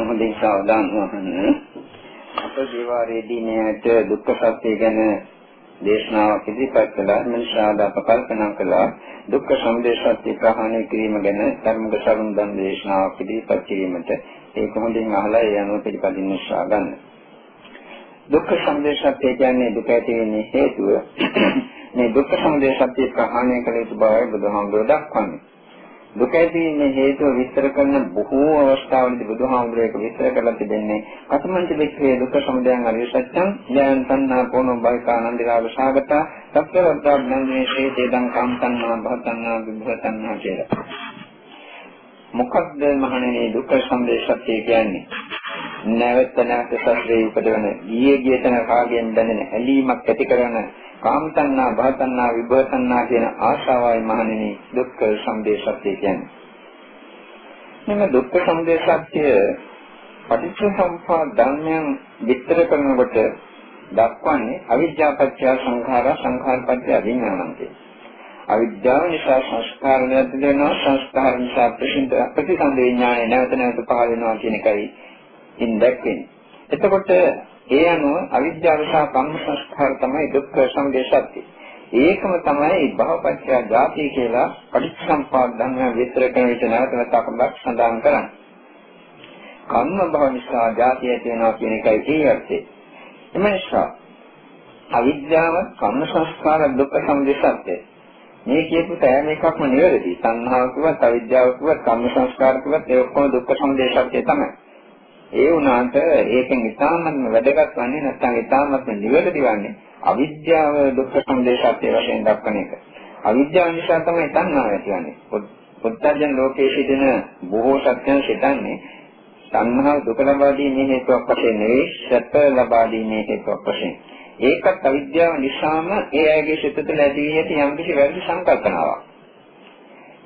නම් හොඳින් සාවධාන වහන්න. අප දේවාරයේදී මේකට දුක්ඛ සත්‍ය ගැන දේශනාවක් ඉදිරිපත් කළා. මනසාද අප කල්පනා කළා දුක්ඛ සමුදය සත්‍ය ප්‍රහාණය කිරීම ගැන ධර්මක සරුන් දන් දේශනාවක් ඉදිරිපත් කිරීමට ඒක හොඳින් අහලා ඒ අනුව පිළිපදින්න උත්සාහ ගන්න. දුක්ඛ සමුදය සත්‍ය කියන්නේ දුක ඇති වෙන්නේ හේතුව. මේ දුක්ඛ සමුදය සත්‍ය ප්‍රහාණය කළ යුතු බවයි බුදුහාමුදුරුවෝ දක්වන්නේ. දුක ඇතිවීමේ හේතුව විස්තර කරන බොහෝ අවස්ථාවලදී බුදුහාමුදුරේක විස්තර කරලා තිබෙන්නේ කතමංච වික්‍රේ දුක්ඛ සමුදයං අරිය සත්‍යං ඥාන තණ්හා පොණෝ බයිකානන්ද රාග සාගත සත්‍යවත්තා ඥානේ හේතේදං කාමතණ්හා භවතණ්හා විභවතණ්හා කියලා. මොකක්ද මහණෙනි දුක්ඛ සමුදය සත්‍ය කියන්නේ? නැවත නැවත සත්‍යයේ උපදවන ඊයේ ගිය තැන කාගෙන් දැනෙන ඇලීමක් ඇති කරන කාම තණ්හා, භව තණ්හා, විභව තණ්හා කියන ආශාවයි මහණෙනි දුක්ඛ සමුදය සත්‍ය කියන්නේ. මෙන්න දුක්ඛ සමුදය සත්‍ය පටිච්චසමුප්පාද ධර්මයන් විස්තර කරනකොට දක්වන්නේ අවිද්‍යාව පත්‍ය සංඛාර සංඛාර පත්‍ය විඥානං අවිද්‍යාව නිසා සංස්කාර නැති වෙනවා සංස්කාර නිසා ප්‍රතිසන්ද විඥානය නැවත නැවත පහළ වෙනවා කියන එකයි ඉන් දැක්වෙන්නේ. එතකොට ඒ අනුව අවිද්‍යාව සහ කම්ම සංස්කාර තමයි දුක්ඛ සමුදය සත්‍ය. ඒකම තමයි භවපත්‍ය ජාති කියලා පටිච්චසම්පාද ධර්ම විස්තර කරන විට නැවත නැවතක් සඳහන් කරන්නේ. කම්ම භව නිසා ජාතිය තියෙනවා කියන එකයි ඒ අර්ථය. එම නිසා අවිද්‍යාව කම්ම සංස්කාර දුක්ඛ සමුදය සත්‍යයි. මේ කියපු සෑම එකක්ම නිවැරදි. සංහාව කිව්වත් අවිද්‍යාව කිව්වත් කම්ම සංස්කාර කිව්වත් ඒ ඔක්කොම දුක්ඛ සමුදය සත්‍ය තමයි. ඒ වුණාට ඒකෙන් ඉතාමත්ම වැදගත් වන්නේ නැත්නම් ඉතාමත්ම නිවැරදි වන්නේ අවිද්‍යාව දුක්ඛ සමුදය සත්‍ය වශයෙන් දක්වන එක. අවිද්‍යාව නිසා තමයි තණ්හාව ඇතිවන්නේ. පුත්තජන ලෝකයේ සිටින බොහෝ සත්‍යයන් සිතන්නේ තණ්හාව දුක ලබා දීමේ හේතුවක් වශයෙන් නෙවෙයි සැප ලබා දීමේ හේතුවක් වශයෙන්. ඒකත් අවිද්‍යාව නිසාම ඒ අයගේ සිත තුළ ඇති වී ඇති යම්කිසි වැරදි සංකල්පනාවක්.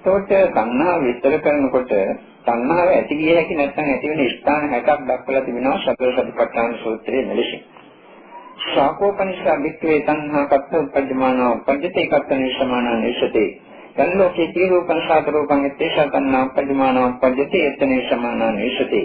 ඒකට තණ්හාව විස්තර කරනකොට තණ්හාව ඇති විය හැකි නැත්නම් ඇති වෙන ස්ථාන 60ක් දක්වලා තිබෙනවා සතර සතිපට්ඨාන සූත්‍රයේ මෙලෙසින්. ශාකෝපනිෂා වික්‍රේ තණ්හා කත්ත උපජ්ජමානෝ පඤ්චතේ කත්තනේ සමානං නිසතේ. තන්ලෝකේ තීරූපං සාතරූපං එත්තේෂා තණ්හා උපජ්ජමානෝ පඤ්චතේ එත්තනේ සමානං නිසතේ.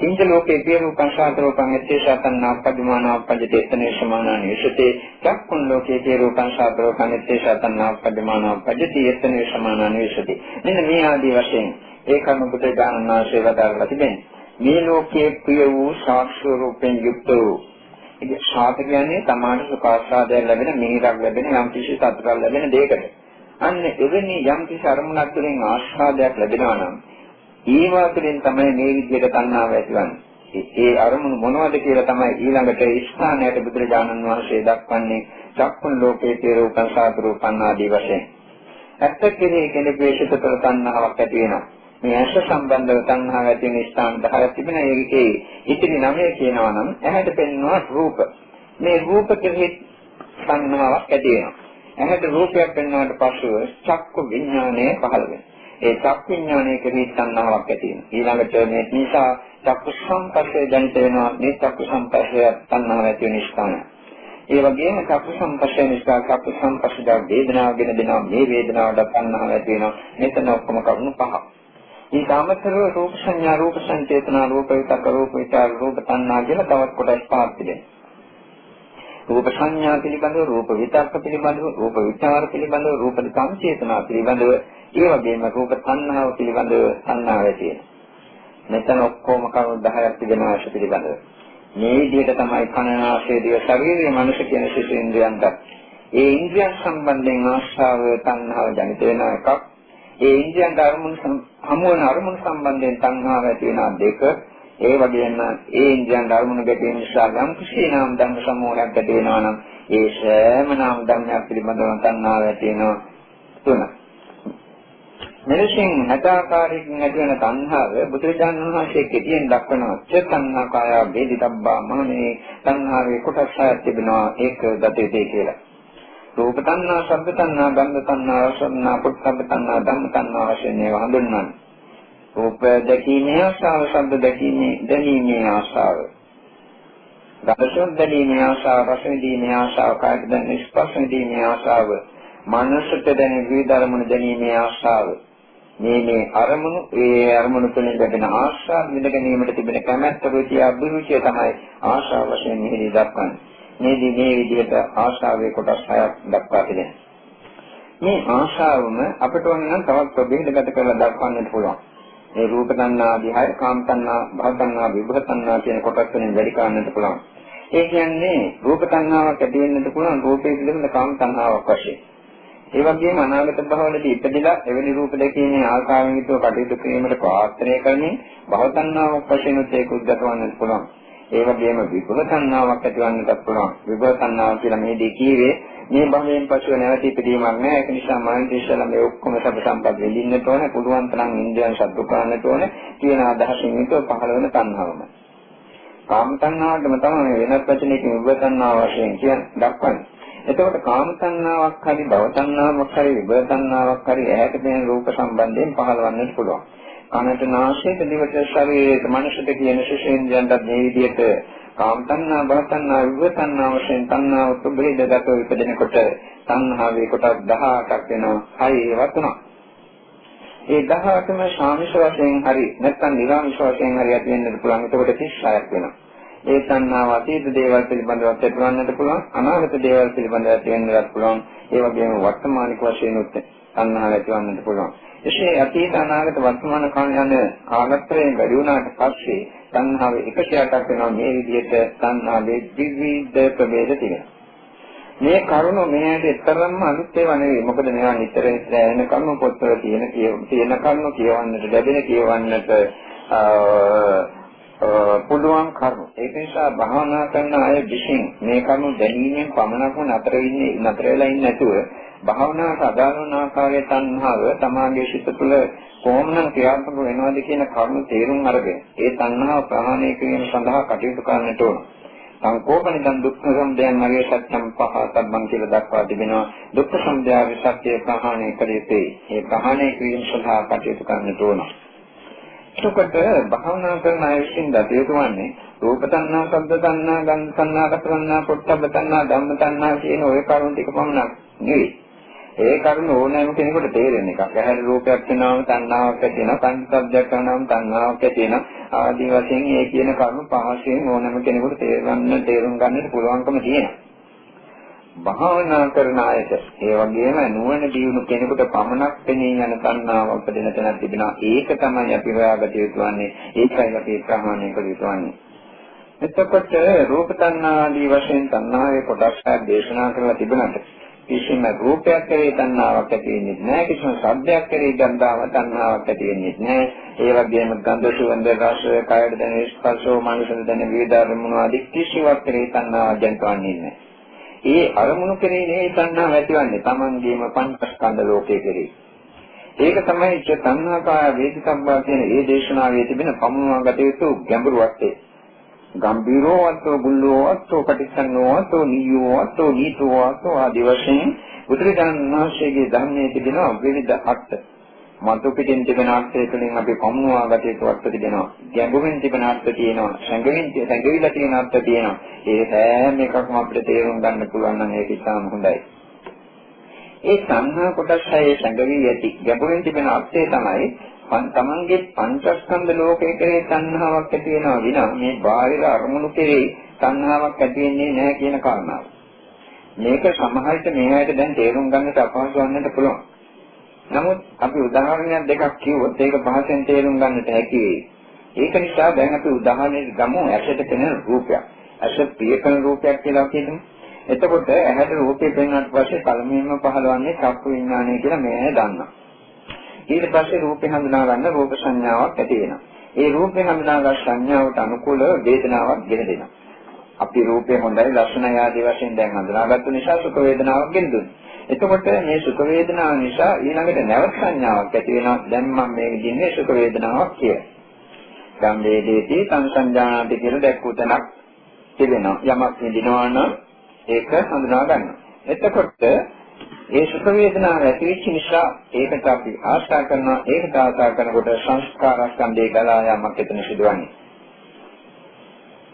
ඉන්ද ලෝකේ තීරූපං සාතරූපං එත්තේෂා තණ්හා උපජ්ජමානෝ පඤ්චතේ එත්තනේ සමානං නිසතේ. චක්කුන් ලෝකේ තීරූපං සාතරූපං එත්තේෂා තණ්හා උපජ්ජමානෝ පඤ්චතේ එත්තනේ සමානං නිසතේ. මෙන්න මේ ආදී වශයෙන් ඒ කර්ම බුදුරජාණන් වහන්සේ වදාළා තිබෙනවා. මේ ලෝකයේ ප්‍රිය වූ සාක්ෂි රූපෙන් යුක්ත වූ ඉතින් ශාත කියන්නේ තමාට සුඛාස්වාදයක් ලැබෙන මිහිරක් ලැබෙන යම් කිසි සතුටක් ලැබෙන දෙයකට. අන්න එවැනි යම් කිසි අරමුණක් තුළින් ආස්වාදයක් ලැබෙනවා නම් ඒවා තුළින් තමයි මේ විදිහට තණ්හාව ඇතිවන්නේ. ඒ අරමුණු මොනවද කියලා තමයි ඊළඟට ස්ථානයට බුදුරජාණන් වහන්සේ දක්වන්නේ චක්කුන් ලෝකේ තේ රූපං සාත රූපං ආදී වශයෙන්. ඇත්ත කෙරෙහි කෙනෙකුගේ සිත තුළ තණ්හාවක් ඇති වෙනවා. මේ ඇස සම්බන්ධව තණ්හාව ඇති වෙන ස්ථාන 10ක් තිබෙනවා. ඒකේ ඉතිරි 9 කියනවා නම් ඇහැට පෙනෙනවා රූප. මේ රූප කෙරෙහි තණ්හාවක් ඇති වෙනවා. ඇහැට රූපයක් පෙන්වනාට පස්සෙ චක්කු විඥානය පහළ වෙනවා. ඒ චක්කු විඥානය කෙරෙහි තණ්හාවක් ඇති වෙනවා. ඊළඟට මේ නිසා චක්කු සංපස්සේ ජනිත වෙනවා. මේ චක්කු සංපස්සේ තණ්හාව ඇති වෙන ස්ථානය. ඒ වගේම චක්කු සංපස්සේ නිසා චක්කු සංපස්සේ වේදනාව ගෙන දෙනවා. මේ වේදනාවට තණ්හාව ඇති වෙනවා. මෙතන ඔක්කොම කරුණු පහක්. ඊට අමතරව රූප සංඥා රූප සංචේතනා රූප විතක රූප විචාර රූප තණ්හා කියලා තවත් කොටස් පහක් තිබෙනවා. රූප සංඥා පිළිබඳව රූප විතක්ක පිළිබඳව රූප විචාර පිළිබඳව රූප සංචේතනා පිළිබඳව ඒ වගේම රූප තණ්හාව පිළිබඳව තණ්හාව තියෙනවා. මෙතන ඔක්කොම කරුණු 10ක් තිබෙනවා ඇස පිළිබඳව. මේ විදිහට තමයි කනනාශය දිව ශරීරයේ මනස කියන සිත ඉන්ද්‍රයන්ට ඒ ඉන්ද්‍රියන් සම්බන්ධයෙන් ආශාව තණ්හාව ජනිත වෙන එකක් ඒ ඉන්ද්‍රියන් අරමුණු හමු වන අරමුණු සම්බන්ධයෙන් තණ්හාව ඇති වෙන දෙක ඒ වගේම ඒ ඉන්ද්‍රියන් අරමුණු ගැටීම නිසා යම් කිසි නාම ධර්ම සමූහයක් ඇති වෙනවා නම් ඒ සෑම නාම ධර්මයක් පිළිබඳව තණ්හාව ඇති වෙනවා තුන. මෙලෙසින් හදාකාරයෙන් ඇති වෙන තණ්හාව බුදුරජාණන් වහන්සේ කෙටියෙන් දක්වනවා. ච තණ්හාකාය වේදිතබ්බා මහණේ තණ්හාවේ කොටස් හයක් තිබෙනවා ඒක දත යුතුයි කියලා. රූප තණ්හා, ශබ්ද තණ්හා, ගන්ධ තණ්හා, රස තණ්හා, පොට්ටබ්බ තණ්හා, ධම්ම තණ්හා වශයෙන් ඒවා හඳුන්වන්නේ. රූප දැකීමේ ආශාව, ශබ්ද දැකීමේ දැනීමේ ආශාව. රස දැනීමේ ආශාව, රස විඳීමේ ආශාව, කාය දැනීමේ ස්පර්ශ විඳීමේ ආශාව, මනසට දැනෙන විවිධ අරමුණු දැනීමේ ආශාව. මේ මේ අරමුණු ඒ අරමුණු තුළින් ලැබෙන ආශාව විඳ ගැනීමට තිබෙන කැමැත්ත රුචිය අභිරුචිය තමයි ආශාව වශයෙන් මෙහි දක්වන්නේ. මේදී මේ විදිහට ආශාවේ කොටස් හයක් දක්වා තිබෙනවා. මේ ආශාවම අපිට ඕන නම් තවත් ප්‍රභේදගත කරලා දක්වන්නට පුළුවන්. මේ රූප තණ්හා, විහය, කාම තණ්හා, භව තණ්හා, විභව තණ්හා කියන කොටස් වලින් වැඩි කරන්නට පුළුවන්. ඒ කියන්නේ රූප තණ්හාවක් ඇති වෙන්නත් පුළුවන් රූපයේ පිළිබඳ කාම තණ්හාවක් වශයෙන්. ඒ වගේම අනාගත භවවලදී ඉපදෙලා එවැනි රූප දැකීමේ ආකාරයෙන් යුතුව කටයුතු කිරීමට පාත්‍රය කරමින් භව තණ්හාවක් වශයෙන් ඒක උද්ගතවන්නත් පුළුවන්. ඒ වගේම විභව තණ්හාවක් ඇතිවන්නත් පුළුවන්. විභව තණ්හාව කියලා මේ දෙක කීවේ මේ භවයෙන් පසුව නැවත ඉපදීමක් නෑ. ඒක නිසා මනස ඉස්සලා මේ ඔක්කොම සබ සම්පත් වෙලින්නට ඕන. පුළුවන් තරම් ඉන්ද්‍රයන් සතුටු කරන්නට ඕන. කියන අදහසින් යුතුව පහළ වෙන තණ්හාවම. කාම තණ්හාවටම තමයි වෙනත් වචනයකින් විභව තණ්හාව වශයෙන් කියන්නේ දක්වන්නේ. එතකොට කාම තණ්හාවක් හරි භව තණ්හාවක් හරි විභව තණ්හාවක් හරි ඇහැට පෙනෙන රූප සම්බන්ධයෙන් පහළවන්නට පුළුවන්. කනට නාසයට දිවට ශරීරයට මනසට කියන ශේෂේන්ද්‍රයන්ට මේ විදිහට කාම තණ්හා භව තණ්හා විභව තණ්හා වශයෙන් තණ්හාව තුබ්බේදගතව ඉපදෙනකොට තණ්හාවේ කොටස් 18ක් වෙනවා. හයි ඒවා තුනක්. ඒ 18ම ශාමිෂ වශයෙන් හරි නැත්නම් නිරාමිෂ වශයෙන් හරි ඇති වෙන්නත් පුළුවන්. එතකොට 36ක් වෙනවා. ඒ තණ්හාව අතීත දේවල් පිළිබඳව ඇතිවන්නට පුළුවන් අනාගත දේවල් පිළිබඳව ඇතිවෙන්නත් පුළුවන්. ඒ වගේම වර්තමානික වශයෙන් උත් තණ්හාව ඇතිවන්නට පුළුවන්. එසේ අතීත අනාගත වර්තමාන කාල යන කාලත්‍රයෙන් වැඩි වුණාට පස්සේ තණ්හාව එකසියටක් වෙනවා. මේ විදිහට තණ්හාවේ විවිධ ප්‍රභේද තියෙනවා. මේ කරුණ මෙයාට තරම්ම අලුත් ඒවා නෙවෙයි. මොකද මේවා නිතර එන කරුණු පොත්වල තියෙන තියෙන කරුණු කියවන්නට ලැබෙන කියවන්නට පුළුවන් කරුණු. ඒක නිසා භාවනා කරන අය විසින් මේ කරුණු දැනීමෙන් පමණක්ම නතර වෙන්නේ නතර වෙලා ඉන්නේ නැතුව භාවනාවට අදාළ වන ආකාරයේ තණ්හාව තමාගේ සිත තුළ කොහොමනම් ක්‍රියාත්මක වෙනවද කියන කරුණු තේරුම් අරගෙන ඒ තණ්හාව ප්‍රහාණය කිරීම සඳහා කටයුතු කරන්නට ඕන. සංකෝපනිදන් දුක්ඛ සමුදයන් මගේ සත්‍යම් පහතබ්බන් කියලා දක්වා තිබෙනවා. දුක්ඛ සමුදය සත්‍ය ප්‍රහාණය කළ යුතුයි. ඒ ප්‍රහාණය කිරීම සඳහා කටයුතු කරන්නට ඕන. එතකොට භාවනා කරන අය විසින් දත යුතුවන්නේ රූප තණ්හා, ශබ්ද තණ්හා, ගන්ධ තණ්හා, රස තණ්හා, පොට්ටබ්බ තණ්හා, ධම්ම තණ්හා කියන ওই කරුණු ටික පමණක් නෙවෙයි. ඒ කරුණ ඕනෑම කෙනෙකුට තේරෙන එකක්. ඇහැර රූපයක් වෙනවම තණ්හාවක් ඇති වෙනවා, කන් ශබ්දයක් වෙනවම තණ්හාවක් ඇති වෙනවා. ආදී වශයෙන් මේ කියන කරුණු පහසෙන් ඕනෑම කෙනෙකුට තේරගන්න, තේරුම් ගන්නට පුළුවන්කම තියෙනවා. භාවනා කරන අයට ඒ වගේම නුවණ දියුණු කෙනෙකුට පමණක් පෙනී යන තණ්හාව උපදින තැනක් තිබෙනවා. ඒක තමයි අපි හොයාගත යුතු වන්නේ. ඒකයි අපි ප්‍රහාණය කළ යුතු වන්නේ. එතකොට රූප තණ්හා ආදී වශයෙන් තණ්හාවේ කොටස් දේශනා කරලා තිබුණාට කිසිම රූපයක් කෙරේ තණ්හාවක් ඇති වෙන්නේ නැහැ කිසිම ශබ්දයක් කෙරේ ගන්ධාව තණ්හාවක් ඇති වෙන්නේ නැහැ ඒ වගේම ගන්ධ සුවඳ රස කායද දැනෙන ස්පර්ශෝ මනසද දැනෙන විවිධ අරමුණු ආදී කිසිවක් කෙරේ තණ්හාවක් ජනිතවන්නේ නැහැ ඒ අරමුණු කෙරෙහි නෙවෙයි තණ්හාව ඇතිවන්නේ Tamangeema පංචස්කන්ධ ලෝකයේ කෙරෙහි. ඒක තමයි ච තණ්හාකාය වේදිකම්බා කියන ඒ දේශනාවේ තිබෙන පමුණවාගත යුතු ගැඹුරු අර්ථය. ගම්බීරෝ අත්ෝ බුල්ලෝ අත්ෝ පටිච්චන්නෝ අත්ෝ නියෝ අත්ෝ නීතෝ අත්ෝ ආදී වශයෙන් බුදුරජාණන් වහන්සේගේ ධර්මයේ තිබෙන විවිධ අර්ථ මතු පිටින් තිබෙන අර්ථය තුළින් අපි පමුණවා ගත යුතු අර්ථ තිබෙනවා. ගැඹුරින් තිබෙන අර්ථ තියෙනවා. සංගවින් සංගවිලා තියෙන අර්ථ තියෙනවා. ඒ හැම එකක්ම අපිට තේරුම් ගන්න පුළුවන් නම් ඒක ඉතාම හොඳයි. ඒ සංහා කොටස් හයේ සංගවි යටි ගැඹුරින් තිබෙන අර්ථය තමයි තමන්ගේ පංචස්කන්ධ ලෝකයේ කෙරේ තණ්හාවක් ඇති වෙනවා විනා මේ බාහිර අරමුණු කෙරේ තණ්හාවක් ඇති වෙන්නේ නැහැ කියන කාරණාව. මේක සමහරට මේකට දැන් තේරුම් ගන්නට අපහසු වන්නට පුළුවන්. නමුත් අපි උදාහරණයක් දෙකක් කිව්වොත් ඒක පහසෙන් තේරුම් ගන්නට හැකි වෙයි. ඒක නිසා දැන් අපි උදාහරණයක් ගමු ඇසට පෙනෙන රූපයක්. ඇස ප්‍රිය කරන රූපයක් කියලා කියමු. එතකොට ඇහැට රූපේ පෙනුනට පස්සේ පළමුවෙන්ම පහළවන්නේ චක්කු විඥානය කියලා මේ දන්නවා. ඊට පස්සේ රූපේ හඳුනා ගන්න රූප සංඥාවක් ඇති වෙනවා. ඒ රූපේ හඳුනාගත් සංඥාවට අනුකූල වේදනාවක් ගෙන දෙනවා. අපි රූපේ හොඳයි ලක්ෂණ ආදී වශයෙන් දැන් හඳුනාගත්තු නිසා සුඛ වේදනාවක් ගෙන දුන්නා. එතකොට මේ සුඛ වේදනාව නිසා ඊළඟට නැවත සංඥාවක් ඇති වෙනවා. දැන් මම මේ විදිහේ සුඛ වේදනාවක් කියලා. ගම් වේදේති සංසංජානාති කියලා දැක්වූ තැනක් තිබෙනවා. යමක් විඳිනවා නම් ඒක හඳුනා ගන්නවා. එතකොට ඒ සුඛ වේදනාව ඇති වෙච්ච නිසා ඒකට අපි ආශා කරනවා. ඒකට ආශා කරනකොට සංස්කාර ස්කන්ධේ ගලා යාමක් එතන සිදුවන්නේ.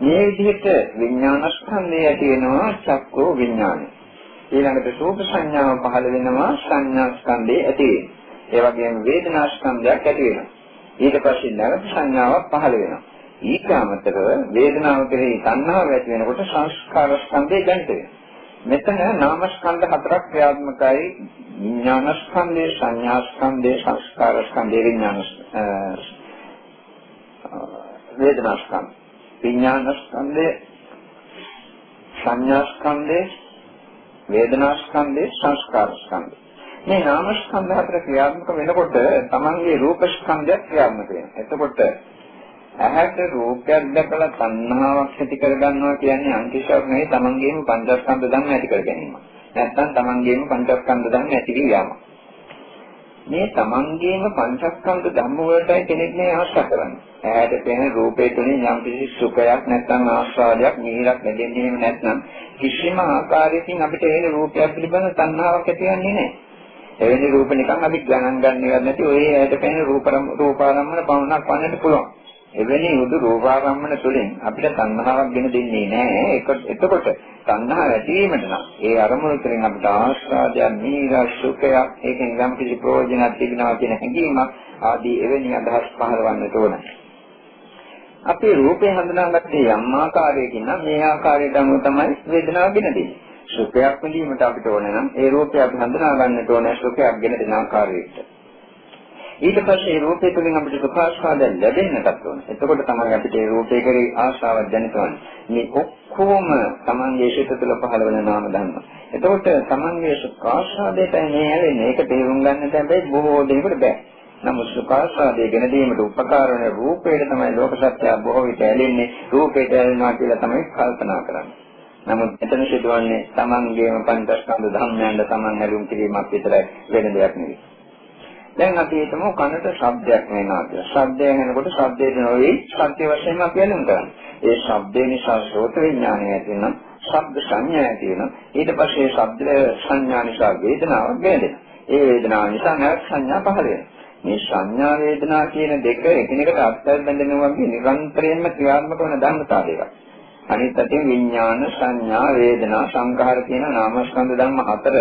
මේ විදිහට විඥාන ස්කන්ධය ඇති වෙනවා චක්කෝ විඥානය. ඊළඟට රූප සංඥාව පහළ වෙනවා සංඥා ස්කන්ධේ ඇති ඒ වගේම වේදනා ස්කන්ධයක් ඇති වෙනවා. ඊට පස්සේ නැවත සංඥාවක් පහළ වෙනවා. ඊට අමතරව වේදනාව කෙරෙහි තණ්හාව ඇති වෙනකොට සංස්කාර ස්කන්ධය දැනිට වෙනවා. මෙතන නාම ස්කන්ධ හතරක් ක්‍රියාත්මකයි විඥාන ස්කන්ධය, සංඥා ස්කන්ධය, සංස්කාර ස්කන්ධය, විඥාන වේදනා ස්කන්ධය. විඥාන ස්කන්ධය, සංඥා ස්කන්ධය, වේදනා ස්කන්ධය, සංස්කාර ස්කන්ධය. මේ නාම ස්කන්ධ හතර ක්‍රියාත්මක වෙනකොට තමන්ගේ රූප ස්කන්ධය ක්‍රියාත්මක වෙනවා. එතකොට ඇහැට රූපයක් දැකලා තණ්හාවක් ඇති කරගන්නවා කියන්නේ අන්තිශාවක් නෙවෙයි තමන්ගේම පංචස්කන්ධ ධර්ම ඇති කර ගැනීම. නැත්තම් තමන්ගේම පංචස්කන්ධ ධර්ම ඇති වී යාම. මේ තමන්ගේම පංචස්කන්ධ ධර්ම වලටයි කෙනෙක් මේ ආශා කරන්නේ. ඇහැට පෙනෙන රූපේ තුලින් යම් කිසි සුඛයක් නැත්නම් ආස්වාදයක් මිහිරක් ලැබෙන්නේ නැත්නම් කිසිම ආකාරයකින් අපිට ඒ රූපයක් පිළිබඳ තණ්හාවක් ඇති වෙන්නේ නැහැ. එවැනි රූප නිකන් අපි ගණන් ගන්නවත් නැති ඔය ඇහැට පෙනෙන රූප රූපාරම්මන පවණක් වන්නට පුළුවන්. එවැනි උදු රූපාරම්මන තුළින් අපිට තණ්හාවක් ගෙන දෙන්නේ නැහැ. එතකොට තණ්හාව ඇති වීමට නම් ඒ අරමුණු තුළින් අපිට ආස්වාදයක්, නීරස සුඛයක්, ඒකෙන් යම් කිසි ප්‍රයෝජනයක් තිබෙනවා කියන හැඟීමක් ආදී එවැනි අදහස් පහළවන්නට ඕන. අපේ රූපේ හඳුනාගත්තේ යම් ආකාරයකින් නම් මේ ආකාරයට අනුව තමයි වේදනාව ගෙන දෙන්නේ. සුඛයක් විඳීමට අපිට ඕන නම් ඒ රූපය අපි හඳුනා ගන්නට ඕන සුඛයක් ගෙන දෙන ආකාරයකට. ඊට පස්සේ රූපය තුළින් අපිට සුඛාස්වාදය ලැබෙන්නටත් ඕන. එතකොට තමයි අපිට ඒ රූපේ කෙරෙහි ආශාවක් දැනෙන්නේ. මේ ඔක්කොම තමන්ගේ ශිත තුළ පහළ වෙන නාම ධර්ම. එතකොට තමන්ගේ සුඛාස්වාදයට මේ හැලෙන්නේ ඒක තේරුම් ගන්න හැබැයි බොහෝ දෙනෙකුට බෑ. නමුත් සුඛාස්වාදයේ ගෙන දීමට උපකාර වන රූපයට තමයි ලෝක සත්‍ය බොහෝ විට ඇලෙන්නේ. රූපයට ඇලෙනවා කියලා තමයි කල්පනා කරන්නේ. නමුත් එතන සිදුවන්නේ තමන්ගේම පංචස්කන්ධ ධර්මයන්ට තමන් හැලුම් කිරීමක් විතරයි වෙන දෙයක් නෙවෙයි. දැන් අපි හිතමු කනට ශබ්දයක් වෙනවා කියලා. ශබ්දය එනකොට ශබ්දේ නොවේ ශබ්ද වශයෙන්ම අපි එළුම් කරන්නේ. ඒ ශබ්දේ නිසා ශෝත විඥානය ඇති වෙනවා. ශබ්ද සංඥා ඇති වෙනවා. ඊට පස්සේ ශබ්ද සංඥා නිසා වේදනාවක් ගෙනෙනවා. ඒ වේදනාව නිසා නැවත සංඥා පහළ වෙනවා. මේ සංඥා වේදනා කියන දෙක එකිනෙකට අත්හැර බැඳෙනවා වගේ නිරන්තරයෙන්ම ක්‍රියාත්මක වන ධර්මතාවය එකක්. අනිත් අතින් විඥාන සංඥා වේදනා සංඛාර කියන නාමස්කන්ධ ධර්ම හතර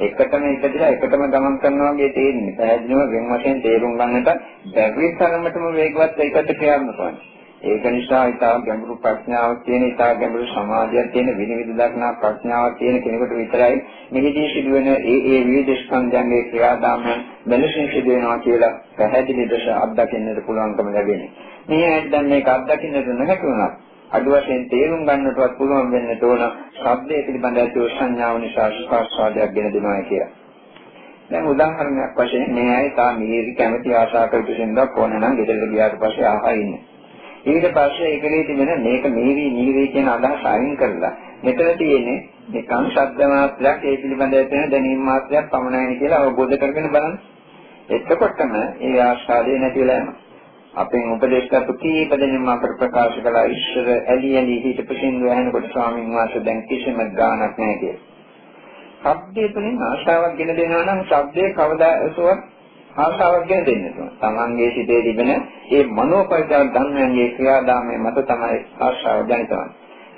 එකටම එකදලා එකටම ගමන් කරනවා වගේ තේරෙන්නේ. පැහැදිලිව වෙන වශයෙන් තේරුම් ගන්නට බැරි තරමටම වේගවත් එකට ක්‍රියාත්මක වෙනවා. ඒක නිසා ඊටා ගැඹුරු ප්‍රඥාවක් තියෙන ඊටා ගැඹුරු සමාධියක් තියෙන විනිවිද දක්නා ප්‍රඥාවක් තියෙන කෙනෙකුට විතරයි මෙහිදී සිදුවෙන ඒ ඒ විවිධ ස්කන්ධයන්ගේ ක්‍රියාදාමයන් මෙලෙසින් සිදු වෙනවා කියලා පැහැදිලි දශ අත්දකින්නට පුළුවන්කම ලැබෙන්නේ. මේ ඇයි දැන් මේක අත්දකින්නට නොහැකි වුණා. අඩු වශයෙන් තේරුම් ගන්නටවත් පුළුවන් වෙන්න තෝරන ශබ්දයේ පිළිබඳ ඇති සංඥාව නිසා ස්පර්ශාදයක් ගෙන දෙනවා කියලා. දැන් උදාහරණයක් වශයෙන් මේ අය තා මිහිරි කැමැති ආශා කරපු සින්දක් ඕන නම් ගෙදරට ගියාට පස්සේ ආහා ඉන්නේ. ඊට පස්සේ ඒකේ තිබෙන මේක මිහිරි මිහිරි කියන අදහස අයින් කරලා මෙතන තියෙන්නේ නිකං ශබ්ද මාත්‍රයක් ඒ පිළිබඳ ඇතිවෙන දැනීම් මාත්‍රයක් පමණයි කියලා අවබෝධ කරගෙන බලන්න. එතකොටම ඒ ආශාදේ නැතිලා යනවා. අපෙන් උපදේශකතු කීප දෙනෙක්ම අපට ප්‍රකාශ කළා ඉස්සර ඇලි ඇලි හිටපු සින්දුව ඇහෙනකොට ස්වාමීන් වහන්සේ දැන් කිසිම ගාණක් නැහැ කියලා. ශබ්දයේ තුලින් ආශාවක් ගෙන දෙනවා නම් ශබ්දයේ කවදාසුවත් ආශාවක් ගෙන දෙන්න ඕන. තමන්ගේ සිතේ තිබෙන ඒ මනෝපරිචාර ධර්මයන්ගේ ක්‍රියාදාමයේ මත තමයි ආශාව ජනිත වන්නේ.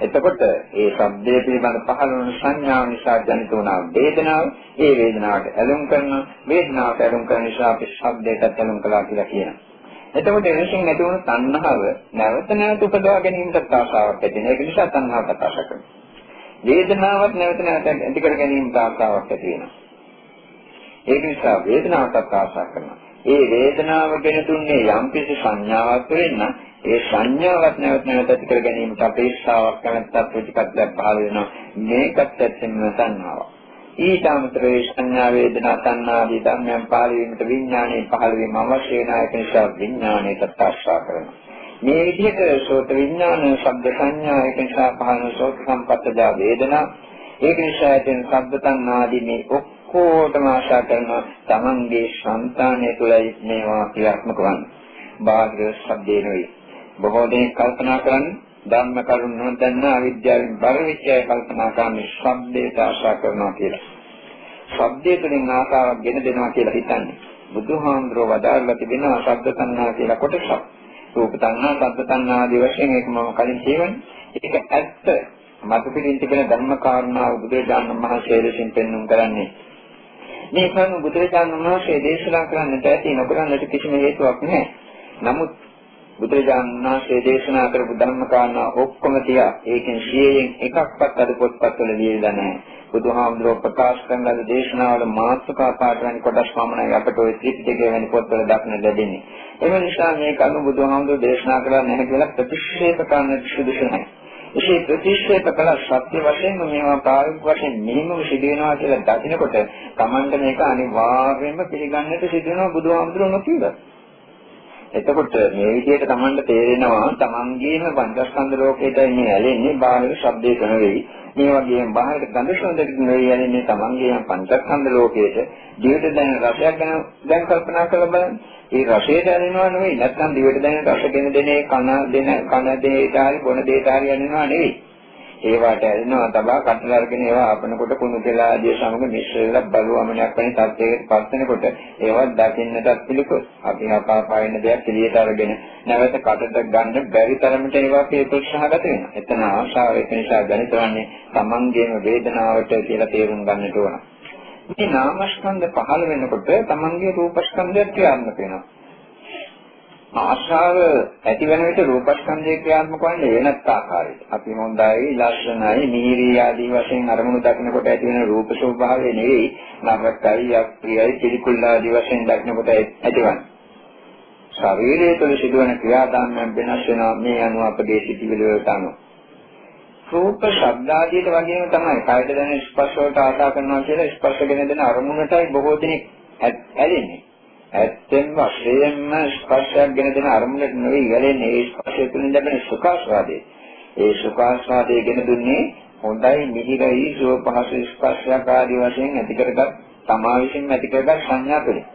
එතකොට ඒ ශබ්දයේ පිළිබඳ පහළ වන සංඥාව නිසා ජනිත වන වේදනාව, ඒ වේදනාවට ඇලුම් කරන වේදනාවට ඇලුම් කරන නිසා අපි ශබ්දයට ඇලුම් කළා කියලා කියනවා. එතකොට එලෙසින් ඇති වුණු තණ්හාව නැවත නැවත උපදවා ගැනීමට ආශාවක් ඇති වෙනවා. ඒක නිසා තණ්හාව කතා කරනවා. වේදනාවක් නැවත නැවත ඇති කර ගැනීමට ආශාවක් ඇති වෙනවා. ඒක නිසා වේදනාවටත් ආශා කරනවා. ඒ වේදනාව ගැන දුන්නේ යම්කිසි සංඥාවක් වෙන්න ඒ සංඥාවක් නැවත නැවත ඇති කර ගැනීමට අපේක්ෂාවක් නැවතත් ප්‍රතිපත්තියක් පහළ වෙනවා. මේකත් ඇත්තෙන්ම තණ්හාවක්. ඊට අමතරව සංඥා වේදනා තණ්හාදී ධර්මයන් පහළ වීමට විඥානයේ පහළ වීම අවශ්‍ය වෙන ඒක නිසා විඥානයට ආශ්‍රා කරනවා. මේ විදිහට සෝත විඥාන, ශබ්ද සංඥා ඒක නිසා පහළ සෝත සම්පත්තජා වේදනා ඒක නිසා ඇතිවන ශබ්ද තණ්හාදී මේ ඔක්කොටම ආශා කරන තමන්ගේ సంతානය තුළයි මේවා ක්‍රියාත්මක වන්නේ. බාහිර ශබ්දේ නෙවෙයි. බොහෝ දෙනෙක් කල්පනා කරන්නේ ධර්ම කරුණ නොදන්නා අවිද්‍යාවෙන් බර වෙච්ච අය කල්පනා කරන්නේ ශබ්දයට ආශා කරනවා කියලා. ශබ්දය තුළින් ආශාවක් ගෙන දෙනවා කියලා හිතන්නේ. බුදුහාමුදුරෝ වදාළා තිබෙනවා ශබ්ද තණ්හා කියලා කොටසක්. රූප තණ්හා, ශබ්ද තණ්හා ආදී වශයෙන් ඒක මම කලින් කියවනේ. ඒක ඇත්ත. මතු පිටින් තිබෙන ධර්ම කාරණා බුදුරජාණන් වහන්සේ ලෙසින් පෙන්වුම් කරන්නේ. මේ කරුණු බුදුරජාණන් වහන්සේ දේශනා කරන්නට ඇති නොකරන්නට කිසිම හේතුවක් නැහැ. නමුත් බුදුරජාණන් වහන්සේ දේශනා කරපු ධර්ම කාරණා ඔක්කොම තියා ඒකෙන් 100න් එකක්වත් අද පොත්පත්වල ලියලා නැහැ. බුදුහාමුදුරුවෝ ප්‍රකාශ කරන ලද දේශනාවල මාතෘකා පාඩ වෙන කොටස් පමණයි අපට ওই ත්‍රිපිටකය වැනි පොත්වල දක්නට ලැබෙන්නේ. එම නිසා මේ කරුණු බුදුහාමුදුරුවෝ දේශනා කළා නැහැ කියලා ප්‍රතික්ෂේප කරන්න සුදුසු නැහැ. ඒ ප්‍රතික්ෂේප කළ සත්‍ය වශයෙන්ම මේවා ප්‍රායෝගික වශයෙන් මෙහිම සිදු වෙනවා කියලා දකිනකොට Tamanta මේක අනිවාර්යයෙන්ම පිළිගන්නට සිදු වෙනවා බුදුහාමුදුරුවෝ නොකියලා. එතකොට මේ විදිහට Tamanට තේරෙනවා Tamanගේම පංචස්කන්ධ ලෝකයට ඉන්නේ ඇලෙන්නේ බාහිර ශබ්දේ කරන වෙයි. මේ වගේම බාහිර ගඳ සුවඳට නෙවෙයි ඇලෙන්නේ Tamanගේම පංචස්කන්ධ ලෝකයට. ජීවිත දැන රසයක් ගැන දැන් කල්පනා කරලා බලන්න. ඒ රසයට ඇලෙනවා නෙවෙයි. නැත්නම් දිවට දැනෙන රස ගෙන දෙනේ කන දෙන කන දෙයට හරි බොන දෙයට හරි ඇලෙනවා නෙවෙයි. ඒවට ඇලෙනවා තබා කටල අරගෙන ඒවා අපනකොට කුණු දෙලා ආදී සමග මිශ්‍ර වෙලා බලුවමනක් වෙන තත්යකට පත් වෙනකොට ඒවත් දකින්නටත් පිළිකුල් අපි අපාපායන දෙයක් එළියට අරගෙන නැවත කටට ගන්න බැරි තරමට ඒවා ප්‍රේතෝත්සාහගත වෙනවා. එතන ආශාව ඒක නිසා ගණිතවන්නේ තමන්ගේම වේදනාවට කියලා තේරුම් ගන්නට ඕන. මේ නාමස්කන්ධ පහළ වෙනකොට තමන්ගේ රූපස්කන්ධයත් ක්‍රියාත්මක වෙනවා. ආශාව ඇති වෙන විට රූපස්කන්ධය ක්‍රියාත්මක වන්නේ වෙනත් ආකාරයකට. අපි හොඳයි, ලස්සනයි, මිහිරි ආදී වශයෙන් අරමුණු දක්නකොට ඇති වෙන රූප ස්වභාවය නෙවෙයි, නරකයි, අප්‍රියයි, පිළිකුල් ආදී වශයෙන් දක්නකොට ඇතිවන්නේ. ශරීරයේ තුළ සිදුවන ක්‍රියාදාමයන් වෙනස් වෙනවා මේ අනුව අපගේ සිතිවිලි වලට අනුව. රූප ශබ්ද ආදීට වගේම තමයි කායද දැනෙන ස්පර්ශ වලට ආශා කරනවා කියලා ස්පර්ශගෙන දෙන අරමුණටයි බොහෝ දෙනෙක් ඇලෙන්නේ. ඇත්තෙන්ම වශයෙන්ම ස්පර්ශයක් ගෙන දෙන අරමුණට නෙවෙයි යැලෙන්නේ ඒ ස්පර්ශය තුළින් ලැබෙන සුඛාස්වාදයේ. ඒ සුඛාස්වාදයේ ගෙන දුන්නේ හොඳයි මිහිරයි සුව පහසු ස්පර්ශයක් ආදී වශයෙන් ඇති කරගත් තමා විසින් ඇති කරගත් සංඥා තුළින්.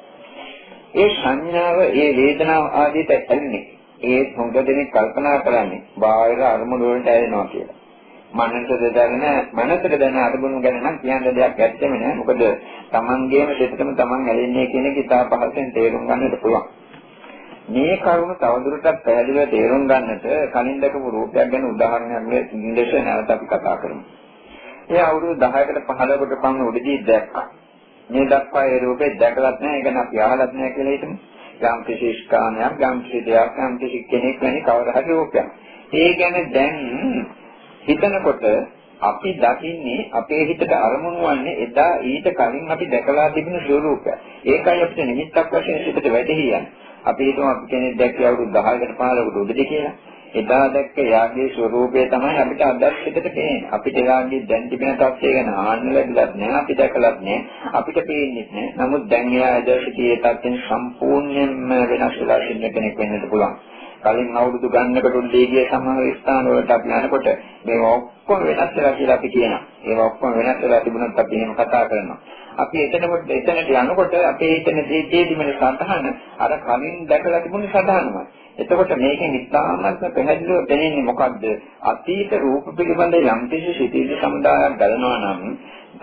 ඒ සංඥාව ඒ වේදනාව ආදීට ඇලෙන්නේ. ඒ හොඟ දෙනෙක් කල්පනා කරන්නේ බාහිර අරමුණු වලට ඇලෙනවා කියලා. මනසට දැනෙන මනසට දැනෙන අරමුණු ගැන නම් කියන්න දෙයක් ඇත්තෙම නෑ. මොකද Tamanගේම සිතටම Taman ඇලෙන්නේ කියන එක ඉතා පහසෙන් තේරුම් ගන්නට පුළුවන්. මේ කරුණ තවදුරටත් පැහැදිලිව තේරුම් ගන්නට කලින් දැකපු රූපයක් ගැන උදාහරණයක් ලෙස නැවත අපි කතා කරමු. ඒ අවුරුදු 10කට 15කට පමණ උඩදී දැක්කා. මේ දක්වා ඒ රූපේ දැකලත් නැහැ, ඒක නම් යහලත් නැහැ කියලා හිතමු. යම් කිසි ස්ථානයක්, යම් කිසි දෙයක්, යම් කිසි කෙනෙක් වැනි කවර හරි රූපයක්. ඒ ගැන දැන් හිතනකොට අපි දකින්නේ අපේ හිතට අරමුණු වන්නේ එදා ඊට කලින් අපි දැකලා තිබෙන ස්වරූපය. ඒකයි අපිට නිමිත්තක් වශයෙන් හිතට වැටහියන්නේ. අපි හිතමු අපි කෙනෙක් දැක්කේ අවුරුදු 10කට 15කට උඩදී කියලා. එදා දැක්ක යාගේ ස්වરૂපය තමයි අපිට අදත් හිතට පේන්නේ. අපිට යාගේ දැන් තිබෙන තත්ත්වය ගැන ආන්න ලැබිලත් නෑ, අපි දැකලත් නෑ, අපිට පේන්නේ නෑ. නමුත් දැන් එයා ඇදසිතියේ තත්ත්වෙන් සම්පූර්ණයෙන්ම වෙනස් වෙලා ඉන්න කෙනෙක් වෙන්නත් පුළුවන්. කලින් අවුරුදු ගන්නකොට උල්ලේ ගිය සමහර ස්ථාන වලට අපි යනකොට මේවා ඔක්කොම වෙනස් වෙලා කියලා අපි කියනවා. ඒවා ඔක්කොම වෙනස් වෙලා තිබුණොත් අපි එහෙම කතා කරනවා. අපි එතනකොට එතනට යනකොට අපේ එතන දේ තිබෙන සතහන අර කලින් දැකලා තිබුණ සතහනමයි. එතකොට මේකෙන් ඉතාමත්ම පැහැදිලිව දැනෙන්නේ මොකද්ද? අතීත රූප පිළිබඳ යම් කිසි සිතිවිලි සමුදායක් ගලනවා නම්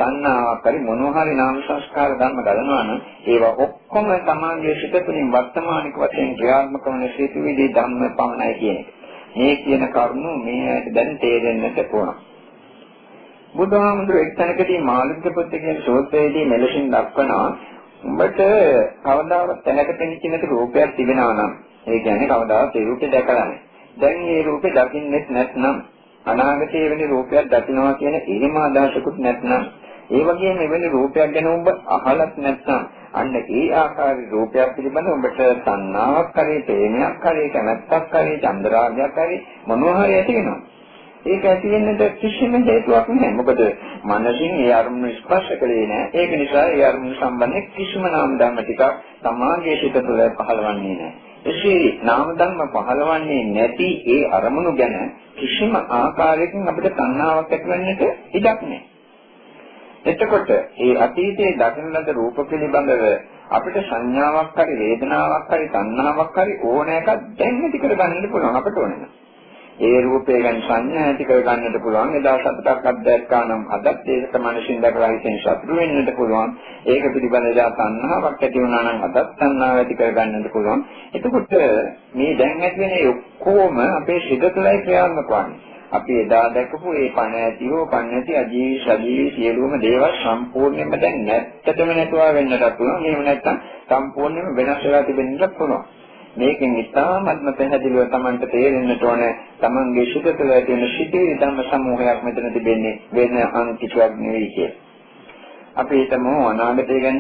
තණ්හාවක් හරි මොනවා හරි නාම සංස්කාර ධර්ම ගලනවා නම් ඒවා ඔක්කොම සමාගයේ සිට තුළින් වර්තමානික වශයෙන් ක්‍රියාත්මක වන සිතුවිලි ධර්ම පමණයි කියන එක. මේ කියන කරුණු මේ දැන් තේරෙන්නට ඕන. බුදුහාමුදුරුවෝ එක්තැනකදී මාළික පුත්‍ර කියන සෝත්‍රයේදී මෙලෙසින් දක්වනවා උඹට කවදාවත් තැනක පෙනිච්ච නැති රූපයක් තිබෙනවා නම් ඒ කියන්නේ කවදාවත් ඒ රූපේ දැකලා නැහැ. දැන් මේ රූපේ දකින්නෙත් නැත්නම් අනාගතයේ වෙන රූපයක් දකින්නවා කියන එහෙම අදහසකුත් නැත්නම් ඒ වගේම එවැනි රූපයක් ගැන ඔබ අහලත් නැත්නම් අන්න ඒ ආකාරයේ රූපයක් පිළිබඳව ඔබට තණ්හාවක් හරි, ප්‍රේමයක් හරි, කැමැත්තක් හරි, චන්ද්‍රාගයක් හරි මොනවා හරි ඇති වෙනවා. ඒක ඇති වෙන්නට කිසිම හේතුවක් නැහැ. මොකද මනසින් ඒ අරමුණ ස්පර්ශ කළේ නැහැ. ඒක නිසා ඒ අරමුණ සම්බන්ධ කිසිම නාම ධර්ම ටිකක් තමාගේ සිත තුළ පහළවන්නේ නැහැ. එසේ නාම ධර්ම පහළවන්නේ නැති ඒ අරමුණු ගැන කිසිම ආකාරයකින් අපිට තණ්හාවක් ඇතිවෙන්නට ඉඩක් නැහැ. එතකොට ඒ අතීතයේ දකින ලද රූප පිළිබඳව අපිට සංඥාවක් හරි වේදනාවක් හරි තණ්හාවක් හරි ඕන එකක් දැන් ඇති කරගන්නත් පුළුවන් අපට ඕනේ. ඒ රූපය ගැන සංඥා ඇති කරගන්නට පුළුවන්. එදා සතුටක් අත්දැක්කා නම් අදත් ඒක මනසින් දැකලා හිතෙන් සතුටු වෙන්නට පුළුවන්. ඒක පිළිබඳව එදා තණ්හාවක් ඇති වුණා නම් අදත් තණ්හාව ඇති කරගන්නට පුළුවන්. එතකොට මේ දැන් ඇති වෙන ඔක්කොම අපේ සිත තුළයි ක්‍රියාත්මක වන්නේ. අපි එදා දැකපු ඒ පණ ඇති හෝ පණ නැති අජීවි සජීවි සියලුම දේවල් සම්පූර්ණයෙන්ම දැන් නැත්තටම නැතුව වෙන්නට පුළුවන්. එහෙම නැත්නම් සම්පූර්ණයෙන්ම වෙනස් වෙලා තිබෙන්නත් පුළුවන්. මේකෙන් ඉතාමත්ම පැහැදිලිව Tamanට තේරෙන්නට ඕන Tamanගේ ශිත තුළ තියෙන සිටිවිලි ධම්ම සමූහයක් මෙතන තිබෙන්නේ වෙන අන්තිචයක් නෙවෙයි කියලා. අපි හිතමු අනාගතය ගැන.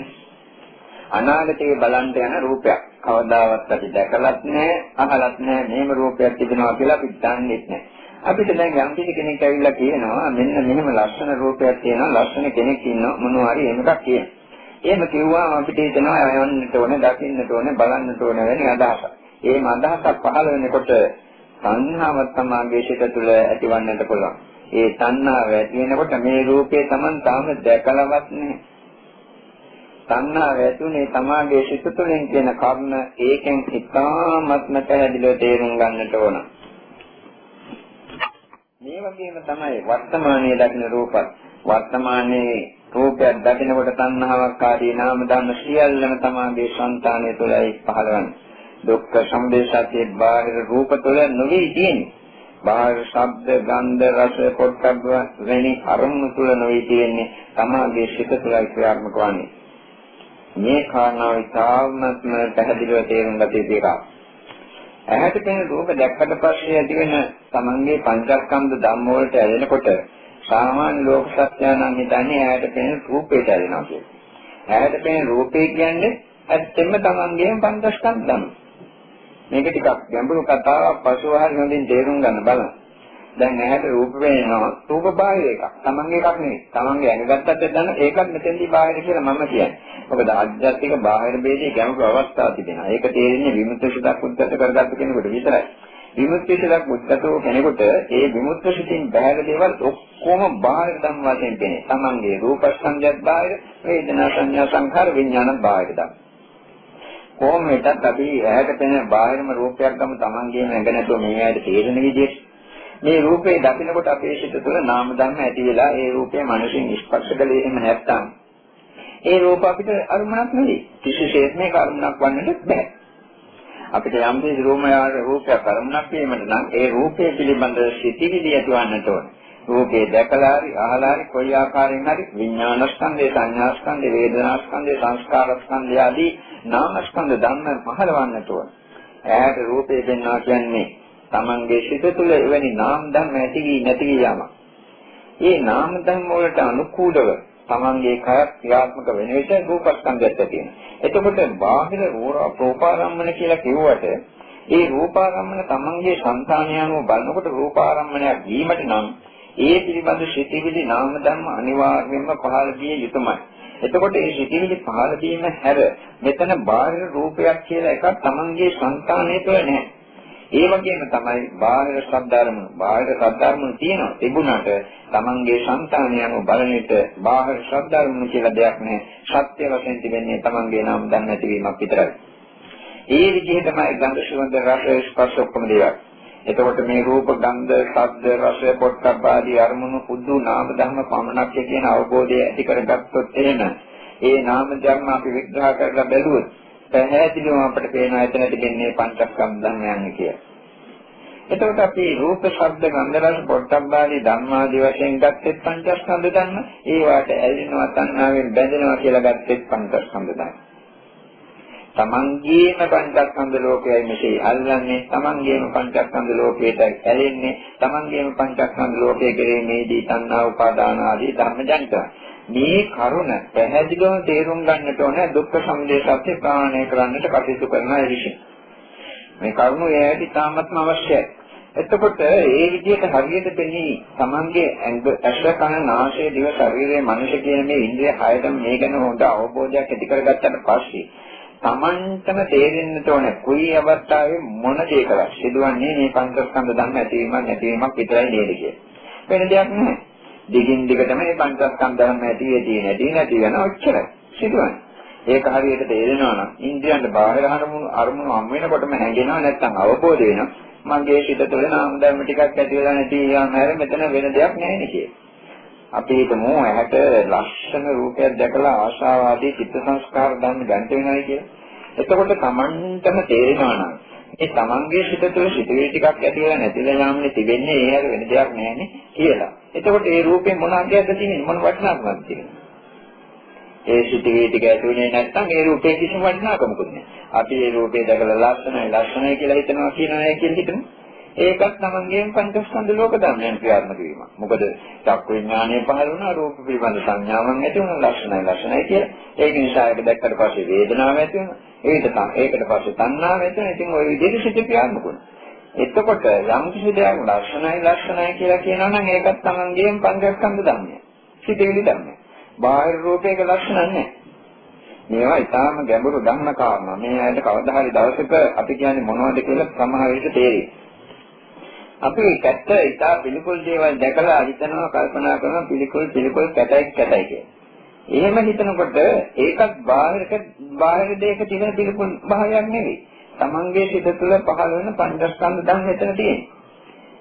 අනාගතයේ බලන්න යන රූපයක්. කවදාවත් අපි දැකලත් නැහැ, අහලත් නැහැ මේම රූපයක් තිබෙනවා කියලා අපි දන්නේ නැහැ. අපිට දැන් යම් කෙනෙක් ඇවිල්ලා කියනවා මෙන්න මෙහෙම ලස්සන රූපයක් තියෙනවා, ලස්සන කෙනෙක් ඉන්නවා මොනවා හරි එහෙමකක් කියනවා. එහෙම කිව්වම අපිට හිතෙනවා යවන්නට ඕනේ, දකින්නට ඕනේ, බලන්නට ඕනේ වෙන අදහසක්. එහෙම අදහසක් පහළ වෙනකොට සංහාව තමාගේ සිත තුළ ඇතිවන්නට පුළුවන්. ඒ තණ්හාව ඇති වෙනකොට මේ රූපේ Taman තාම දැකලවත් නැහැ. තණ්හාව ඇතුනේ තමාගේ සිත තුළින් කියන කර්ම ඒකෙන් ඉතාමත්ම පැහැදිලිව තේරුම් ගන්නට ඕන. මේ වගේම තමයි වර්තමානයේ දකින්න රූපත් වර්තමානයේ රූපයක් දකිනකොට තණ්හාවක් ආදී නාම ධර්ම සියල්ලම තමාගේ సంతානය තුළයි පහළවන්නේ. දුක්ඛ සමුදය සත්‍ය බාහිර රූප තුළ නොවේ තියෙන්නේ. බාහිර ශබ්ද, ගන්ධ, රස, පොට්ටබ්බ වැනි අරමුණු තුළ නොවේ තියෙන්නේ. තමාගේ සිත තුළයි ක්‍රියාත්මක වන්නේ. මේ කාරණාව ඉතාමත්ම පැහැදිලිව තේරුම් ගත යුතු එකක්. ඇහැට පෙනෙන රූප දැක්කට පස්සේ ඇතිවෙන තමන්ගේ පංචස්කන්ධ ධම්ම වලට ඇලෙනකොට සාමාන්‍ය ලෝක සත්‍යයන්න් හිතන්නේ ඇහැට පෙනෙන රූපේට ඇලෙනවා කියලා. ඇහැට පෙනෙන රූපේ කියන්නේ ඇත්තෙන්ම තමන්ගේම පංචස්කන්ධ ධම්ම. මේක ටිකක් ගැඹුරු කතාවක් පසුව හරි හොඳින් තේරුම් ගන්න බලන්න. දැන් ඇහැට රූප පේනවා. රූප බාහිර එකක්. තමන්ගේ එකක් නෙවෙයි. තමන්ගේ ඇඟගත්තත් දන්න ඒකත් මෙතෙන්දී බාහිර කියලා මම කියන්නේ. මොකද ආධ්‍යාත්මික බාහිර ભેදයේ ගැඹුරු අවස්ථා තිබෙනවා. ඒක තේරෙන්නේ විමුක්ත සුදක් උද්දත කරගත්ත කෙනෙකුට විතරයි. විමුක්ති සුදක් උද්දතෝ කෙනෙකුට ඒ විමුක්ත සිතින් බාහිර දේවල් ඔක්කොම බාහිර ධම් වශයෙන් පේන්නේ. තමන්ගේ රූපස්කන්ධයත් බාහිර, වේදනා සංඥා සංඛාර විඥානත් බාහිර ධම්. කොහොම වෙතත් අපි ඇහැට පෙනෙන බාහිරම රූපයක් ගමු තමන්ගේම ඇඟ නැතුව මේ ඇයිද තේරෙන විදිහට මේ රූපේ දකිනකොට අපේ සිත තුළ නාම ධර්ම ඇති වෙලා ඒ රූපේ මනසින් ස්පර්ශ කළේ එහෙම නැත්නම් ඒ රූප අපිට අරුමණක් නෙවෙයි. කිසිසේත් මේක අරුමණක් වන්නට බෑ. අපිට යම් කිසි රූපයක් අරුමණක් වීමට නම් ඒ රූපය පිළිබඳ සිතිවිලි ඇතිවන්නට ඕනේ. රූපේ දැකලා හරි අහලා හරි කොයි ආකාරයෙන් හරි විඥානස්කන්ධය සංඥාස්කන්ධය වේදනාස්කන්ධය සංස්කාරස්කන්ධය ආදී නාමස්කන්ධ ධර්ම පහළවන්නට ඕන. ඈට රූපේ දෙන්නා කියන්නේ තමන්ගේ සිත තුළ එවැනි නාම ධර්ම ඇති වී නැති වී යෑම. ඒ නාම ධර්ම වලට අනුකූලව තමන්ගේ කය ක්‍රියාත්මක වෙන විට රූපස්කන්ධයත් ඇති වෙනවා. එතකොට බාහිර රූපාරම්මන කියලා කිව්වට ඒ රූපාරම්මන තමන්ගේ సంతානය අනුව බලනකොට රූපාරම්මනයක් වීමට නම් ඒ පිළිබඳ සිතිවිලි නාම ධර්ම අනිවාර්යයෙන්ම පහළ විය යුතුමයි. එතකොට මේ සිතිවිලි පහළ වීම හැර මෙතන බාහිර රූපයක් කියලා එකක් තමන්ගේ సంతානය තුළ නැහැ. ඒ වගේම තමයි බාහිර ශබ්දාරමුණු. බාහිර ශබ්දාරමුණු තියෙනවා. තිබුණාට තමන්ගේ సంతානයම බලන විට බාහිර ශබ්දාරමුණු කියලා දෙයක් නැහැ. සත්‍ය වශයෙන් තිබෙන්නේ තමන්ගේ නාම ධර්ම ඇතිවීමක් විතරයි. ඒ විදිහටමයි ගන්ධ සුවඳ රස ස්පර්ශ ඔක්කොම දේවල්. එතකොට මේ රූප ගන්ධ ශබ්ද රස පොට්ටබ්බ ආදී අරමුණු පුදු නාම ධර්ම පමණක් කියන අවබෝධය ඇති කරගත්තොත් එහෙම ඒ නාම ධර්ම අපි විග්‍රහ කරලා බැලුවොත් පැහැදිලිවම අපිට පේනවා එතන තිබෙන්නේ පංචස්කන්ධ ධර්මයන් කියලා. එතකොට අපි රූප ශබ්ද ගන්ධ රස පොට්ටබ්බ ආදී ධර්මාදී වශයෙන් ගත්තෙත් පංචස්කන්ධ ධර්ම ඒවට ඇලෙනවා තණ්හාවෙන් බැඳෙනවා කියලා ගත්තෙත් පංචස්කන්ධ ධර්ම. තමන්ගේම පංචස්කන්ධ ලෝකයයි මෙසේ අල්ලන්නේ තමන්ගේම පංචස්කන්ධ ලෝකයට ඇලෙන්නේ තමන්ගේම පංචස්කන්ධ ලෝකයේ කෙරෙහිදී තණ්හා උපාදාන ආදී ධර්ම ජනිත මේ කරුණ පැහැදිලිව තේරුම් ගන්නට ඕන දුක්ඛ සමුදය සත්‍ය ප්‍රාණය කරන්නට කටයුතු කරන අය විසින් මේ කරුණ එයාට ඉතාමත්ම අවශ්‍යයි එතකොට ඒ විදිහට හරියට දෙන්නේ තමන්ගේ ඇස කන නාසය දිව ශරීරය මනස කියන මේ ඉන්ද්‍රිය හයතම මේ ගැන හොඳ අවබෝධයක් ඇති කරගත්තට පස්සේ Tamanටම තේරෙන්නට ඕන කුයි අවස්ථාවේ මොන දේ කරා සිදුවන්නේ මේ පංචස්කන්ධ ධර්ම ඇතිවීමක් නැතිවීමක් විතරයි නේද කිය. වෙන දෙයක් නැහැ. දිගින් දිගටම මේ පංචස්කන්ධ ධර්ම ඇති වෙදී නැති නැති වෙන ඔච්චරයි සිදුවන්නේ. ඒක හරියට තේරෙනවා නම් ඉන්ද්‍රියන්ට බාහිර අරමුණු අරමුණු හම් වෙනකොටම හැඟෙනවා නැත්නම් අවබෝධ වෙනවා. මගේ සිත තුළ නාම ධර්ම ටිකක් ඇති වෙලා නැති යාම හැර මෙතන වෙන දෙයක් නැහැ නේ කියලා. අපි හිතමු ඇහැට ලක්ෂණ රූපයක් දැකලා ආශාවාදී චිත්ත සංස්කාර ගන්න ගන්න වෙනයි කියලා. එතකොට Tamanටම තේරෙනවා නම් ඒ තමන්ගේ සිත තුළ සිතුවිලි ටිකක් ඇති වෙලා නැතිලා යාමනේ තිබෙන්නේ ඒ හැර වෙන දෙයක් නැහැනේ කියලා. එතකොට ඒ රූපේ මොන අගයක්ද තියෙන්නේ මොන වටිනාකමක්ද තියෙන්නේ? ඒ සිතුවිලි ටික ඇතුලේ නැත්නම් ඒ රූපේ කිසිම වටිනාකමකුත් නැහැ. අපි ඒ රූපේ දැකලා ලස්සනයි ලස්සනයි කියලා හිතනවා කියනවා කියලා හිතමු. ඒකත් තමන්ගේම පංචස්කන්ධ ලෝක ධර්මයන් ක්‍රියාත්මක වීම. මොකද චක්ක විඥානය පහළ වුණා රූප පිළිබඳ සංඥාවන් ඇති වුණා ලක්ෂණයි ලක්ෂණයි කියලා. ඒක නිසා ඒක දැක්කට පස්සේ වේදනාවක් ඇති වෙනවා. ඒකට ඒකට පස්සේ තණ්හාව ඇති වෙනවා. ඉතින් ওই විදිහට සිත ක්‍රියාත්මක වෙනවා. එතකොට යම් කිසි දෙයක් ලක්ෂණයි ලක්ෂණයි කියලා කියනවා නම් ඒකත් තමන්ගේම පංචස්කන්ධ ධර්මය. සිතේලි ධර්මය. බාහිර රූපයක ලක්ෂණ නැහැ. මේවා ඊටාම ගැඹුරු ධර්ම කාරණා. මේ ඇයිද කවදා හරි දවසක අපි කියන්නේ මොනවද කියලා සමහර විට තේරෙයි. අපි කැත්ත ඉතා පිළිකුල් දේවල් දැකලා හිතනවා කල්පනා කරනවා පිළිකුල් පිළිකුල් කැතයි කැතයි කියලා. එහෙම හිතනකොට ඒකත් බාහිරක බාහිර දෙයක තියෙන පිළිකුල් භාවයක් නෙවෙයි. Tamange සිත තුළ පහළ වෙන පංචස්කන්ධ ධර්ම මෙතන තියෙන්නේ.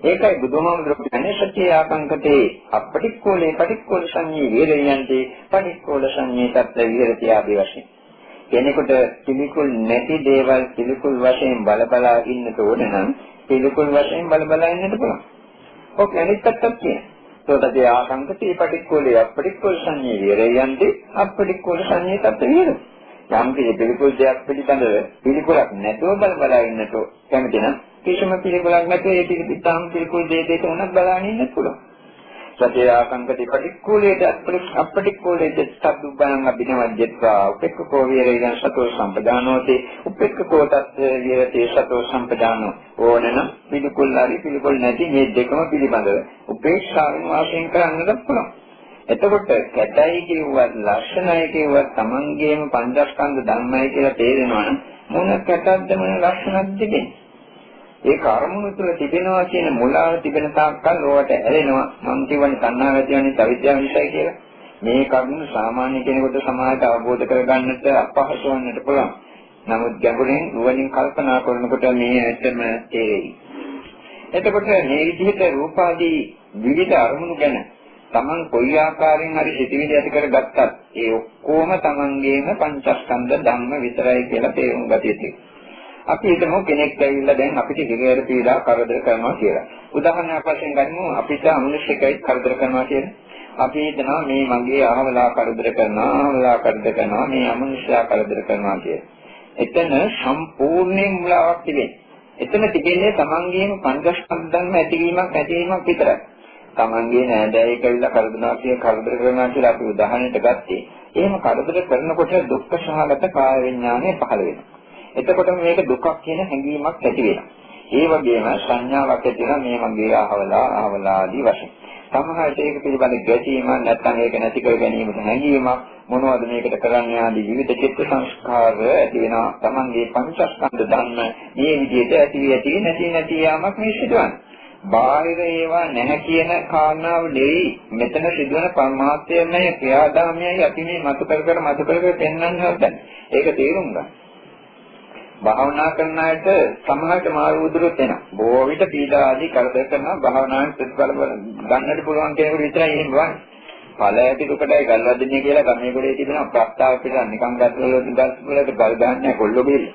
ඒකයි බුදුහාමුදුරුවෝ කියන්නේ සත්‍ය ආකංකතේ අපටික්කෝලේ පටික්කෝල සංඤී වේරයන්ති පටික්කෝල සංඤී තත්ත්ව විහෙරති ආදී වශයෙන්. කෙනෙකුට පිළිකුල් නැති දේවල් පිළිකුල් වශයෙන් බලබලා ඉන්නට ඕන නම් පිළිකුල් වශයෙන් බලබලා ඉන්නට පුළුවන්. ඔක අනිත් පැත්තක් තියෙනවා. ඒකට ආකංකතේ පටික්කෝලේ අපටික්කෝල සංඤී වේරයන්ති අපටික්කෝල සංඤී තත්ත්ව විහෙරති. යම් කිසි පිළිකුල් දෙයක් පිළිබඳව පිළිකුලක් නැතුව බලබලා ඉන්නට කැමති නම් කිසිම පිළිකුලක් නැතුව ඒ පිළිපිටාම් පිළිකුල් දෙයකට උනත් බලාගෙන ඉන්න පුළුවන්. සතේ ආකංකති පටික්කුලේට අපටික්කුලේට සද්දුබ්බං අභිනවජ්ජත්වා උපෙක්ඛකෝ විරේයන් සතෝ සම්පදානෝති උපෙක්ඛකෝ තත් විරේතේ සතෝ සම්පදානෝ ඕනනම් පිළිකුල් හරි පිළිකුල් නැති මේ දෙකම පිළිබඳව උපේක්ෂාවෙන් වාසයෙන් කරන්නත් පුළුවන්. එතකොට කැතයි කියුවත් ලක්ෂණයි කියුවත් Tamangeම පංචස්කන්ධ ධර්මයි කියලා තේරෙනවා නම් මොන කැතක්ද මොන ලක්ෂණක්ද දෙන්නේ. ඒ කර්මණු තුළ තිබෙනවා කියන මුලාව තිබෙන තාක්කල් ඕවට ඇලෙනවා. මම කියවනේ තණ්හාව ඇතිවන්නේ අවිද්‍යාව නිසායි කියලා. මේ කරුණ සාමාන්‍ය කෙනෙකුට සමාජයට අවබෝධ කරගන්නට අපහසු වන්නට පුළුවන්. නමුත් ගැඹුරින් නුවණින් කල්පනා කරනකොට මේ ඇත්තම තේරෙයි. එතකොට මේ විදිහට රූපාදී විවිධ අරමුණු ගැන Taman කොයි ආකාරයෙන් හරි සිතිවිලි ඇති කරගත්තත් ඒ ඔක්කොම Tamanගේම පංචස්කන්ධ ධම්ම විතරයි කියලා තේරුම් ගත යුතුයි. අපි හිතමු කෙනෙක් ඇවිල්ලා දැන් අපිට හිරේර පීඩා කරදර කරනවා කියලා. උදාහරණයක් වශයෙන් ගනිමු අපිට අමනුෂ්‍යකයි කරදර කරනවා කියලා. අපි හිතනවා මේ මගේ අහවලා කරදර කරනවා, අහවලා කරදර කරනවා, මේ අමනුෂ්‍යයා කරදර කරනවා කියලා. එතන සම්පූර්ණයෙන් මුලාවක් තිබෙනවා. එතන තිබෙන්නේ තමන්ගේම පංචස්කන්ධ ධර්ම ඇතිවීමක් නැතිවීමක් විතරයි. තමන්ගේ නෑදෑයෙක් කියලා කරදරනවා කිය කරදර කරනවා කියලා අපි උදාහරණයක් ගත්තේ. එහෙම කරදර කරනකොට දුක්ඛ සහගත කාය විඥානය පහළ වෙනවා. එතකොට මේක දුකක් කියන හැඟීමක් ඇති වෙනවා. ඒ වගේම සංඥාවක් ඇති වෙනවා මේ මගේ අහවලා අහවලා ආදී වශයෙන්. සමහරට ඒක පිළිබඳ ගැටීමක් නැත්නම් ඒක නැති කර ගැනීමට හැඟීමක් මොනවද මේකට කරන්න ආදී විවිධ චිත්ත සංස්කාර ඇති වෙනවා. Tamange පංචස්කන්ධ ධර්ම මේ විදිහට ඇති ඇති නැති නැති යාමක් මේ සිදුවන්නේ. බාහිර ඒවා නැහැ කියන කාරණාව නෙවෙයි මෙතන සිදුවන පරමාර්ථයමයි ක්‍රියාදාමයයි අපි මේ මතු කර කර මතු කර කර පෙන්වන්න හදන්නේ. ඒක තේරුම් ගන්න. භාවනා කරන අයට සමහරට මාරු උදුරුත් එනවා. බොහෝ විට පීඩා ආදී කරදර කරනවා භාවනාවෙන් ප්‍රතිඵල ගන්නට පුළුවන් කෙනෙකුට විතරයි එහෙම වන්නේ. ඵල ඇති දුකටයි ගල්වදින්නේ කියලා ගමේ ගොඩේ තිබෙන ප්‍රස්තාව පිට නිකන් ගස්වල ගස් වලට ගල් දාන්නේ කොල්ලෝ බෙල්ල.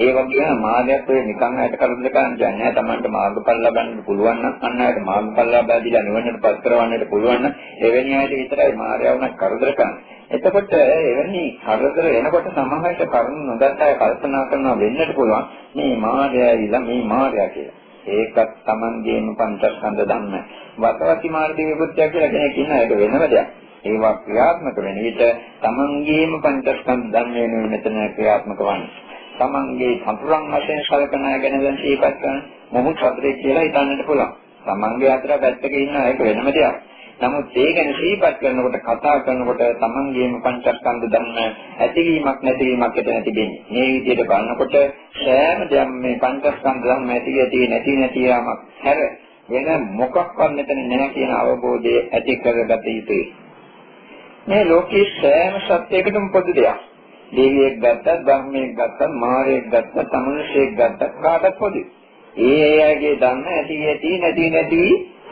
ඒ වගේම මාර්ගයත් ඔය නිකන් අයට කරදර කරන්න යන්නේ නැහැ. Tamanට මාර්ගඵල ලබන්න පුළුවන් නම් අන්න අයට මාර්ගඵල ලබා දීලා නිවනට පත් කරවන්නට පුළුවන් නම් එවැනි අයට විතරයි මාර්ගය වුණත් කරදර කරන්නේ. එතකොට එවැනි කරදර එනකොට සමහරට කරුණ නොදත් අය කල්පනා කරනවා වෙන්නට පුළුවන් මේ මාර්ගයයිලා මේ මාර්ගය කියලා. ඒකත් Tamanගේම පංචස්කන්ධ ධම්ම. වතවති මාර්ගයේ විපුත්‍ය කියලා කෙනෙක් ඉන්න ඒක වෙනම දෙයක්. ඒවා ක්‍රියාත්මක වෙන විට Tamanගේම පංචස්කන්ධ ධම්ම වෙනුවෙන් මෙතන ක්‍රියාත්මක වන්නේ. තමන්ගේ සතුරන් වශයෙන් සලකන ගැන දැන් ඒකත් කරන මොහොත් සතරේ කියලා හිතන්නට පුළුවන්. තමන්ගේ අතර පැත්තක ඉන්න එක වෙනම දෙයක්. නමුත් ඒ ගැන සිහිපත් කරනකොට කතා කරනකොට තමන්ගේම පංචස්කන්ධ ධර්ම ඇතිවීමක් නැතිවීමක් එතන තිබෙන්නේ. මේ විදිහට බලනකොට සෑම දෙයක් මේ පංචස්කන්ධ ධර්ම ඇති ඇති නැති නැති යාමක් හැර වෙන මොකක්වත් මෙතන නැහැ කියන අවබෝධය ඇති කරගත යුතුයි. මේ ලෝකයේ සෑම සත්‍යයකටම පොදු දෙයක්. දෙවියෙක් ගත්තත්, බ්‍රහ්මයෙක් ගත්තත්, මාරයෙක් ගත්තත්, අමනුෂයෙක් ගත්තත් කාටත් පොදුයි. ඒ ඒ අයගේ ධර්ම ඇති ඇති නැති නැති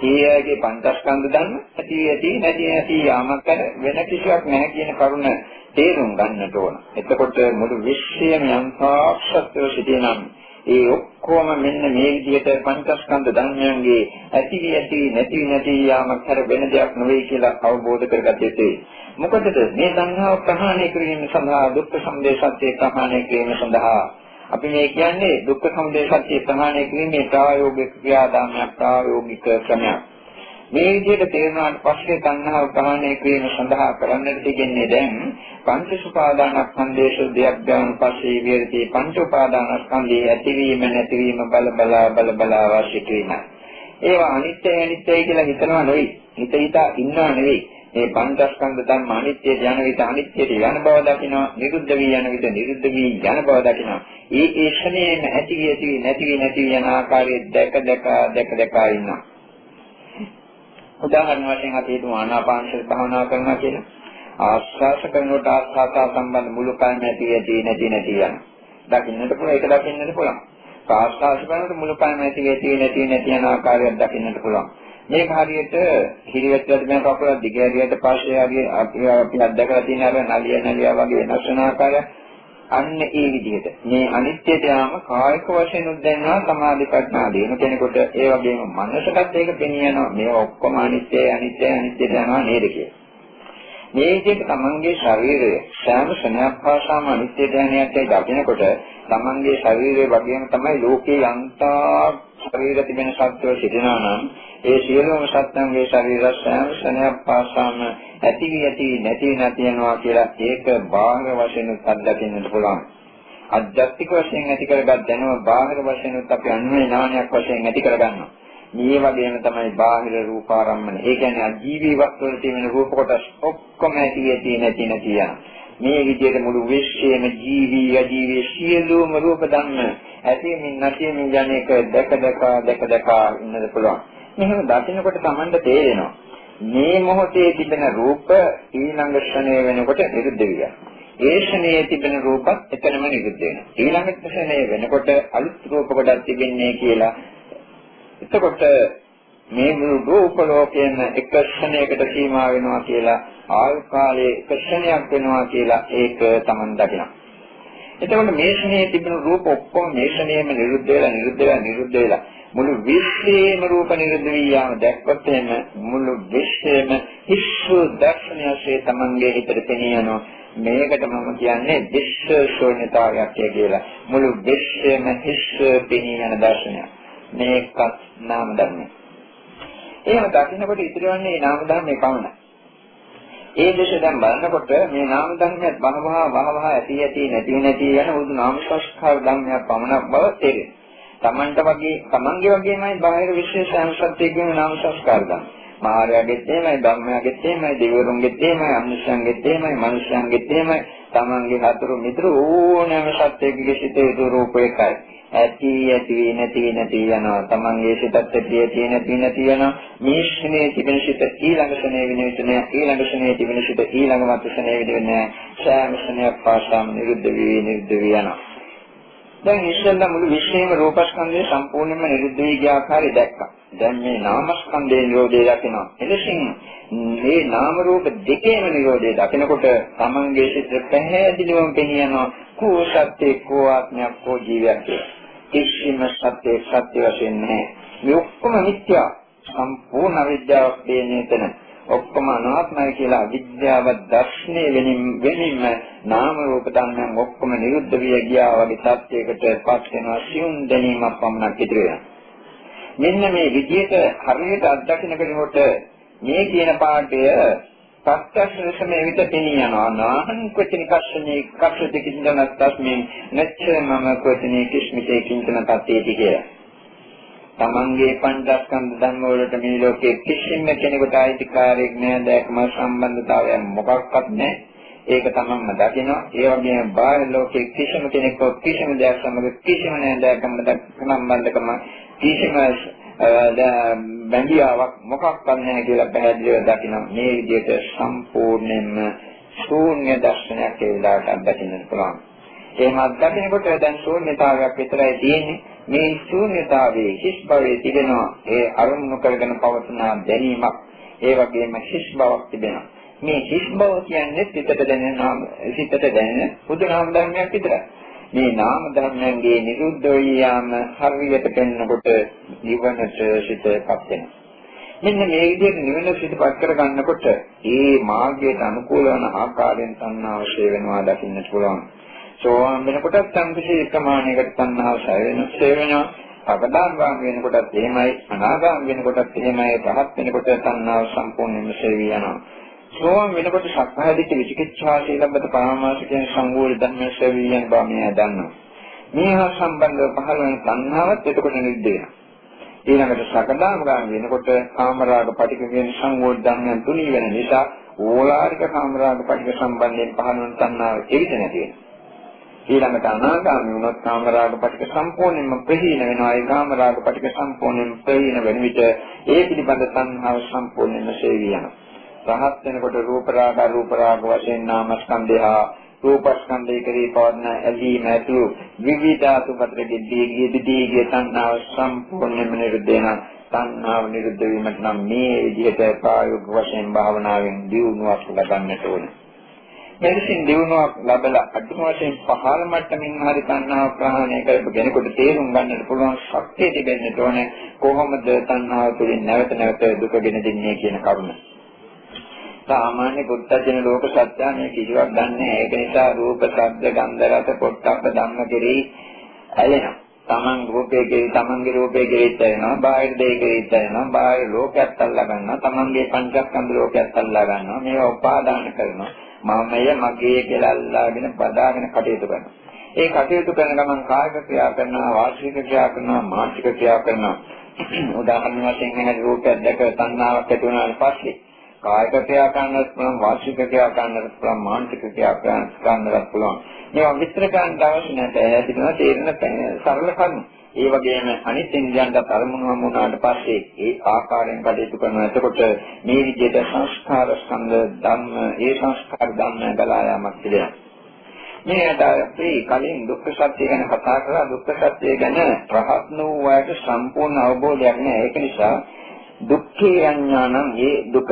ඒ අයගේ පංචස්කන්ධ ධර්ම ඇති ඇති නැති නැති යාමක් කර වෙන කිසිවක් නැහැ කියන කරුණ තේරුම් ගන්නට ඕන. එතකොට මුළු විශ්වයම යම් සාක්ෂත්ව සිටිනම් ඒ ඔක්කොම මෙන්න මේ විදිහට පංචස්කන්ධ ධර්මයන්ගේ ඇති ඇති නැති නැති යාමක් කර වෙන දෙයක් නෙවෙයි කියලා අවබෝධ කරගත යුතුයි. මොකදද මේ සංහාව ප්‍රහාණය කිරීම සඳහා දුක්ඛ සමුදය සත්‍ය ප්‍රහාණය කිරීම සඳහා අපි මේ කියන්නේ දුක්ඛ සමුදය සත්‍ය ප්‍රහාණය කිරීමේ ප්‍රායෝගික ක්‍රියාදාමයක් ප්‍රායෝගික ක්‍රමයක්. මේ විදිහට තේරුණාට පස්සේ තණ්හාව ප්‍රහාණය කිරීම සඳහා කරන්නට තියෙන්නේ දැන් පංච සුපාදානස්කන්ධයේ දෙයක් ගන්න පස්සේ විහෙරති පංච උපාදානස්කන්ධයේ ඇතිවීම නැතිවීම බල බලා බල බලා වාසිය කිරීම. ඒවා අනිත්‍ය අනිත්‍යයි කියලා හිතනවා නෙවෙයි. හිත හිතා ඉන්නවා නෙවෙයි. මේ පංචස්කන්ධ ධර්ම අනිත්‍ය යන විට අනිත්‍යයට යන බව දකිනවා නිරුද්ධ වී යන විට නිරුද්ධ වී යන බව දකිනවා ඒ ඒ ශ්‍රණයෙන් ඇති වී ඇති වී නැති වී නැති වී යන ආකාරය දැක දැක දැක දැක ඉන්නවා උදාහරණ වශයෙන් අපි හිතමු ආනාපානසති භාවනා කරනවා කියලා. ආස්වාස කරනකොට ආස්වාස සම්බන්ධ මුළු කයම ඇති ඇති නැති නැති යන. දකින්නට පුළුවන් ඒක දකින්නට පුළුවන්. ආස්වාස කරනකොට මුළු කයම ඇති ඇති නැති නැති යන ආකාරයක් දකින්නට පුළුවන්. මේක හරියට හිරිවැටට මේ කකුල දිගහැරියට පස්සේ හරිය අපි අපි අත්දකලා තියෙන අර නලිය නලිය වගේ වෙනස් වෙන ආකාරයක්. අන්න ඒ විදිහට. මේ අනිත්‍යයට යාම කායික වශයෙන් උද්දැන්නා සමාධි ප්‍රඥා දිනු කෙනෙකුට ඒ වගේම මනසටත් ඒක පෙනියනවා මේ ඔක්කොම අනිත්‍යයි අනිත්‍යයි අනිත්‍යද යනවා නේද කියලා. මේ විදිහට තමන්ගේ ශරීරය සෑම ශනයක් පාසාම අනිත්‍ය දැනයන්ට දකිනකොට තමන්ගේ ශරීරය වගේම තමයි ලෝකේ යන්තා ශරීර තිබෙන සත්‍යය සිටිනවා නම් ඒ සියලුම සත්‍යංගේ ශරීර සෑම ශනයක් පාසාම ඇති වී ඇති නැති නැති යනවා කියලා ඒක බාහිර වශයෙන් අත්දකින්නට පුළුවන්. අධ්‍යාත්මික වශයෙන් ඇති කරගත් දැනුම බාහිර වශයෙන් අපි අන්වේ ඥානයක් වශයෙන් ඇති කරගන්නවා. මේ වගේම තමයි බාහිර රූපාරම්මන. ඒ කියන්නේ අජීවී වස්තුවල තියෙන රූප කොටස් ඔක්කොම ඇති ඇති නැති නැති යන. මේ විදිහට මුළු විශ්වයේම ජීවී අජීවී සියලුම රූප ධර්ම ඇතිමින් නැතිමින් යන එක දැක දැක දැක දැක ඉන්නද පුළුවන්. මෙහෙම දකින්නකොට Tamanට තේරෙනවා. මේ මොහොතේ තිබෙන රූප ඊළඟ ක්ෂණය වෙනකොට නිරුද්ධ වෙනවා. ඒ ක්ෂණයේ තිබෙන රූපත් එතනම නිරුද්ධ වෙනවා. ඊළඟ ක්ෂණය වෙනකොට අලුත් රූප කොටක් තිබෙන්නේ කියලා. එතකොට මේ මුළු රූප ලෝකයෙන් එක ක්ෂණයකට සීමා වෙනවා කියලා ආයු කාලයේ එක ක්ෂණයක් වෙනවා කියලා ඒක Taman දකිනවා. එතකොට මේ ක්ෂණයේ තිබෙන රූප ඔක්කොම මේ ක්ෂණයෙම නිරුද්ධ වෙලා නිරුද්ධ වෙලා නිරුද්ධ වෙලා මුළු විශ්වයේම රූප නිරුද්ධ වී යාම දැක්කොත් එහෙම මුළු විශ්වයේම හිස්සු දර්ශනයසේ තමන්ගේ හිතට පෙනී යනවා. මේකට මම කියන්නේ විශ්ව ශූන්‍යතාවයක් කියලා. මුළු විශ්වයේම හිස්ස පෙනී යන දර්ශනයක්. මේකත් නාම ධර්මය එහෙම දකින්නකොට ඉතිරවන්නේ නාම ධර්මයේ පමණයි. ඒ දේශ දැන් බලනකොට මේ නාම ධර්මයක් වහවහ වහවහ ඇති ඇති නැති නැති යන උදු නාම සංස්කාර ධර්මයක් පමණක් බව තේරෙනවා තමන්ට වගේ තමන්ගේ වගේමයි බාහිර විශේෂ සංසත්තියකින් නාම සංස්කාර ගන්න. මායාවෙත් එහෙමයි, ධම්මයාගෙත් එහෙමයි, දෙවිවරුන්ගෙත් එහෙමයි, අනුෂ්‍යංගෙත් එහෙමයි, මනුෂ්‍යංගෙත් එහෙමයි, තමන්ගේ හතුරු මිතුරු ඕනෑම සත්‍යයකගේ සිටේ රූප එකයි. ඇති ඇති නැති නැති යනවා තමන්ගේ සිතත් ඇති ඇති නැති නැති යනවා මේ ශ්‍රේ තිබෙන සිත ඊළඟ ශ්‍රේ වෙන විට නෑ ඊළඟ ශ්‍රේ තිබෙන සිත ඊළඟ මත ශ්‍රේ වෙන්නේ නෑ සෑම ශ්‍රේයක් පාසාම නිරුද්ධ වී නිරුද්ධ වී යනවා දැන් ඉස්සෙල්ලා මුළු විශ්වයේම රූපස්කන්ධය සම්පූර්ණයෙන්ම නිරුද්ධ වී ගිය ආකාරය දැක්කා. දැන් මේ නාමස්කන්ධයේ නිරෝධය දකිනවා. එලෙසින් මේ නාම රූප දෙකේම නිරෝධය දකිනකොට තමන්ගේ සිත පැහැදිලිවම පෙනියනවා කෝ සත්‍ය කෝ ආත්මයක් කෝ ජීවයක් කියලා. කිසිම සත්‍ය සත්‍ය වශයෙන් නැහැ. මේ ඔක්කොම මිත්‍යා සම්පූර්ණ විද්‍යාවක් දෙන්නේ එතන. ඔක්කොම අනාත්මයි කියලා අවිද්‍යාව දර්ශනය වෙනින් වෙනින්ම නාම රූප ධර්මයන් ඔක්කොම නිරුද්ධ විය ගියා වගේ සත්‍යයකට පත් වෙනවා සියුම් දැනීමක් පමණක් ඉදිරි වෙනවා මෙන්න මේ විදිහට හරියට අත්දකින්න කෙනෙකුට මේ කියන පාඩය ප්‍රත්‍යක්ෂ මේ විදිහට පෙනී යනවා නාහං කොචින කස්සනේ කස්සති කිසිදන තස්මින් නැච්ච මම කොචිනේ කිස්මිතේ කිංචන තත්තේති කියලා. තමන්ගේ පංචස්කන්ධ ධර්ම වලට මේ ලෝකයේ කිසිම කෙනෙකුට අයිතිකාරයක් නෑ දැක්ම සම්බන්ධතාවයක් මොකක්වත් නෑ ඒක තමන්ම දකිනවා. ඒ වගේම බාහිර ලෝකයේ කිසිම කෙනෙකු කිසිම දෙයක් සමග කිසිම නෑ දැක්ම සම්බන්ධකම කිසිම බැඳියාවක් මොකක්වත් නැහැ කියලා පැහැදිලිව දකිනවා. මේ විදිහට සම්පූර්ණයෙන්ම ශූන්‍ය දර්ශනයක් ඒ විදිහට අත්දකින්න පුළුවන්. එහෙම අත්දකිනකොට දැන් ශූන්‍යතාවයක් විතරයි තියෙන්නේ. මේ ශූන්‍යතාවයේ හිස් භවයේ තිබෙනවා. ඒ අරමුණු කරගෙන පවතින දැනීමක්. ඒ වගේම හිස් බවක් තිබෙනවා. මේ හිස් බව කියන්නේ සිතට දැනෙන සිතට දැනෙන බුදු නාම ධර්මයක් විතරයි. මේ නාම ධර්මයන්ගේ නිරුද්ධ යාම හරියට පෙන්වකොට නිවනට සිතපත් වෙනවා. මෙන්න මේ විදිහට නිවන සිතපත් කර ගන්නකොට ඒ මාර්ගයට අනුකූල වන ආකාරයෙන් තණ්හාව ශේ වෙනවා දකින්නට පුළුවන්. සෝවාන් වෙනකොටත් සංකේෂ ප්‍රමාණයකට තණ්හාව ශේ වෙනවා. සකදාගාම වෙනකොටත් එහෙමයි අනාගාම වෙනකොටත් එහෙමයි රහත් වෙනකොට තණ්හාව සම්පූර්ණයෙන්ම ශේවි යනවා. සෝවාන් වෙනකොට සක්කාය දිට්ඨි විචිකිච්ඡා සීලබ්බත පරාමාස කියන සංගෝල ධර්ම ශේවි යන බව මෙයා දන්නවා. මේ හා සම්බන්ධව පහළ වෙන තණ්හාවත් එතකොට නිරුද්ධ වෙනවා. ඊළඟට සකදාගාම වෙනකොට කාමරාග පටික කියන සංගෝල ධර්මයන් තුනී වෙන නිසා ඕලාරික කාමරාග පටික සම්බන්ධයෙන් පහළ වෙන තණ්හාව එවිට නැති වෙනවා. ඊළඟට අනාගාමී වුණොත් කාමරාග පිටික සම්පූර්ණයෙන්ම ප්‍රහීන වෙනවා. ඒ කාමරාග පිටික සම්පූර්ණයෙන්ම ප්‍රහීන වෙන විට ඒ පිළිබඳ සංහාව සම්පූර්ණයෙන්ම ශේවි යනවා. රහත් වෙනකොට රූප රාග රූප රාග වශයෙන් නාමස්කන්ධය හා රූපස්කන්ධය කෙරෙහි පවත්න ඇලීම ඇතුළු විවිධාතු පතර දෙදී දෙදී තණ්හාව සම්පූර්ණයෙන්ම නිරුද්ධ වෙනවා. තණ්හාව නිරුද්ධ වීමට නම් මේ විදිහට ප්‍රායෝගික වශයෙන් භාවනාවෙන් දියුණුවක් ලබන්නට ඕනේ. මෙලෙසින් දිනුවක් ලැබලා අදුම වශයෙන් පහළ මට්ටමින් හරි තණ්හාව ප්‍රහාණය කරපු කෙනෙකුට තේරුම් ගන්නට පුළුවන් ශක්තිය තිබෙන්නට ඕනේ කොහොමද තණ්හාව තුළින් නැවත නැවත දුක ගෙන දෙන්නේ කියන කරුණ. සාමාන්‍ය පුත්තජන ලෝක සත්‍යය මේ කිසිවක් දන්නේ ඒක නිසා රූප, ශබ්ද, ගන්ධ, රස, පොට්ටබ්බ ධම්ම කෙරෙහි ඇලෙනවා. තමන් රූපයේ කෙරෙහි තමන්ගේ රූපයේ කෙරෙහි ඇලෙනවා, බාහිර දෙය කෙරෙහි ඇලෙනවා, බාහිර ලෝකයක් අල්ලා ගන්නවා, තමන්ගේ පංචස්කන්ධ ලෝකයක් අල්ලා ගන්නවා. මේවා උපාදාන කරනවා. මමය මගේ කියලා අල්ලාගෙන බදාගෙන කටයුතු කරනවා. ඒ කටයුතු කරන ගමන් කායික ක්‍රියා කරනවා, වාචික ක්‍රියා කරනවා, මානසික ක්‍රියා කරනවා. උදාහරණ වශයෙන් එහෙම රූපයක් දැක තණ්හාවක් ඇති වුණාට පස්සේ කායික ක්‍රියා කරන්නත් පුළුවන්, වාචික ක්‍රියා කරන්නත් පුළුවන්, මානසික ක්‍රියා කරන්නත් පුළුවන්. මේවා විස්තර කරන්න අවශ්‍ය නැහැ. ඇතිවෙන තේරෙන සරල කරුණු. ඒ වගේම අනිත් ඉන්ද්‍රයන්ට අරමුණු වුණාට පස්සේ ඒ ආකාරයෙන් කටයුතු කරනවා. එතකොට මේ විදිහට සංස්කාර ස්කන්ධ ධම්ම ඒ සංස්කාර ධම්ම ගලා යාමක් පිළිගන්න. මේකට අපි කලින් දුක්ඛ සත්‍ය ගැන කතා කරලා දුක්ඛ සත්‍ය ගැන රහත් වූ සම්පූර්ණ අවබෝධයක් නැහැ. ඒක නිසා දුක්ඛේ අඥානං ඒ දුක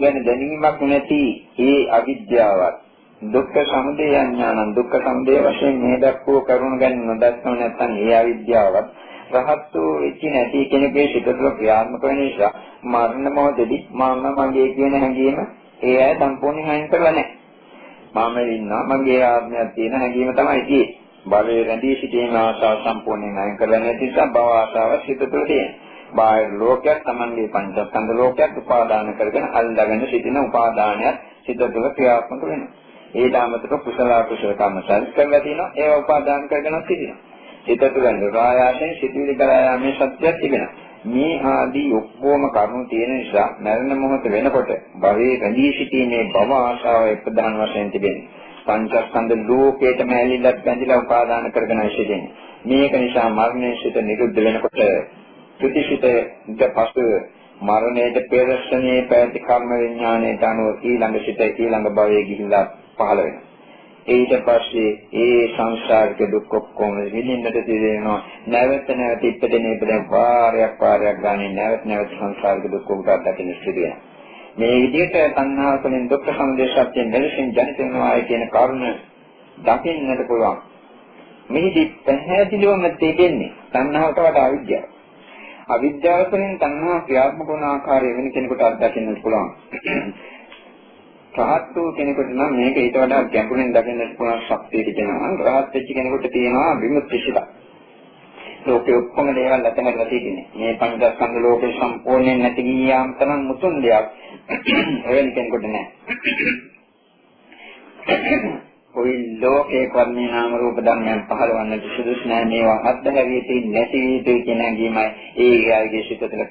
ගැන දැනීමක් නැති ඒ අවිද්‍යාවත් දුක්ඛ සමුදය ඥානං දුක්ඛ සමුදය වශයෙන් මේ දක්වෝ කරුණ ගැන නොදක්නව නැත්නම් ඒ අවිද්‍යාවත් රහත් වූ වෙච්ච නැති කෙනෙකුගේ සිත තුළ ක්‍රියාත්මක වෙන නිසා මරණ මොහොතදී මම මගේ කියන හැඟීම ඒ අය සම්පූර්ණයෙන් අයින් කරලා නැහැ. මම ඉන්නවා මගේ ආත්මයක් තියෙන හැඟීම තමයි තියෙන්නේ. භවයේ රැඳී සිටීමේ ආශාව සම්පූර්ණයෙන් අයින් කරලා නැති නිසා භව ආශාව සිත තුළ තියෙනවා. බාහිර ලෝකයක් Tamanගේ පංචස්කන්ධ ලෝකයක් උපාදාන කරගෙන අල්ලාගෙන සිටින උපාදානයක් සිත තුළ ක්‍රියාත්මක වෙනවා. ඊට අමතරව කුසල අකුසල කර්ම සංස් කරලා තියෙනවා ඒවා උපාදාන කරගෙන සිටිනවා. හිත තුළ නිරායාසයෙන් සිටිවිලි කරා යාමේ සත්‍යයක් තිබෙනවා. මේ ආදී ඔක්කොම කරුණු තියෙන නිසා මරණ මොහොත වෙනකොට භවයේ රැඳී සිටීමේ භව ආශාව ප්‍රධාන වශයෙන් තිබෙනවා. පංචස්කන්ධ ලෝකයටම ඇලිලත් බැඳිලා උපාදාන කරගෙන සිටින්නේ. මේක නිසා මරණය සිට නිරුද්ධ වෙනකොට ප්‍රතිශිතයට පසු මරණයට පෙර ශ්‍රණයේ පැවති කර්ම විඥාණයට අනුව ඊළඟ සිට ඊළඟ භවයේ ගිහිල්ලා පහළ වෙනවා. ඊට පස්සේ ඒ සංසාරික දුක් ඔක්කොම විඳින්නට තියෙනවා. නැවත නැවත ඉපදෙන ඉපදෙන වාරයක් වාරයක් ගානේ නැවත නැවත සංසාරික දුක් උකට දකින්න සිදුවෙනවා. මේ විදිහට තණ්හාව තුළින් දුක්ඛ සමුදය සත්‍යයෙන් මෙලෙසින් ජනිත වෙනවා කියන කරුණ දකින්නට පුළුවන්. මෙහිදී පැහැදිලිවම තේරෙන්නේ තණ්හාවට වඩා අවිද්‍යාව. අවිද්‍යාව තුළින් තණ්හා ක්‍රියාත්මක වන ආකාරය වෙන කෙනෙකුට අත්දකින්නට පුළුවන්. රහත් වූ කෙනෙකුට නම් මේක ඊට වඩා ගැඹුරින් දකින්නට පුළුවන් ශක්තිය තිබෙනවා. රහත් වෙච්ච කෙනෙකුට තියෙනවා විමුක්ති සිත. ලෝකෙ ඔක්කොම දේවල් අතහැරලා තියෙන්නේ. මේ පංචස්කන්ධ ලෝකේ සම්පූර්ණයෙන් නැති ගියාම තරම් මුතුන් දෙයක් එවැනි කෙනෙකුට නැහැ. කොයි ලෝකේ කර්මී නාම රූප ධර්මයන් පහළවන්නට සුදුසු නැහැ මේවා අත්හැරිය තියෙන්නේ නැති වී කියන හැඟීමයි ඒ ආයේ සිත තුළ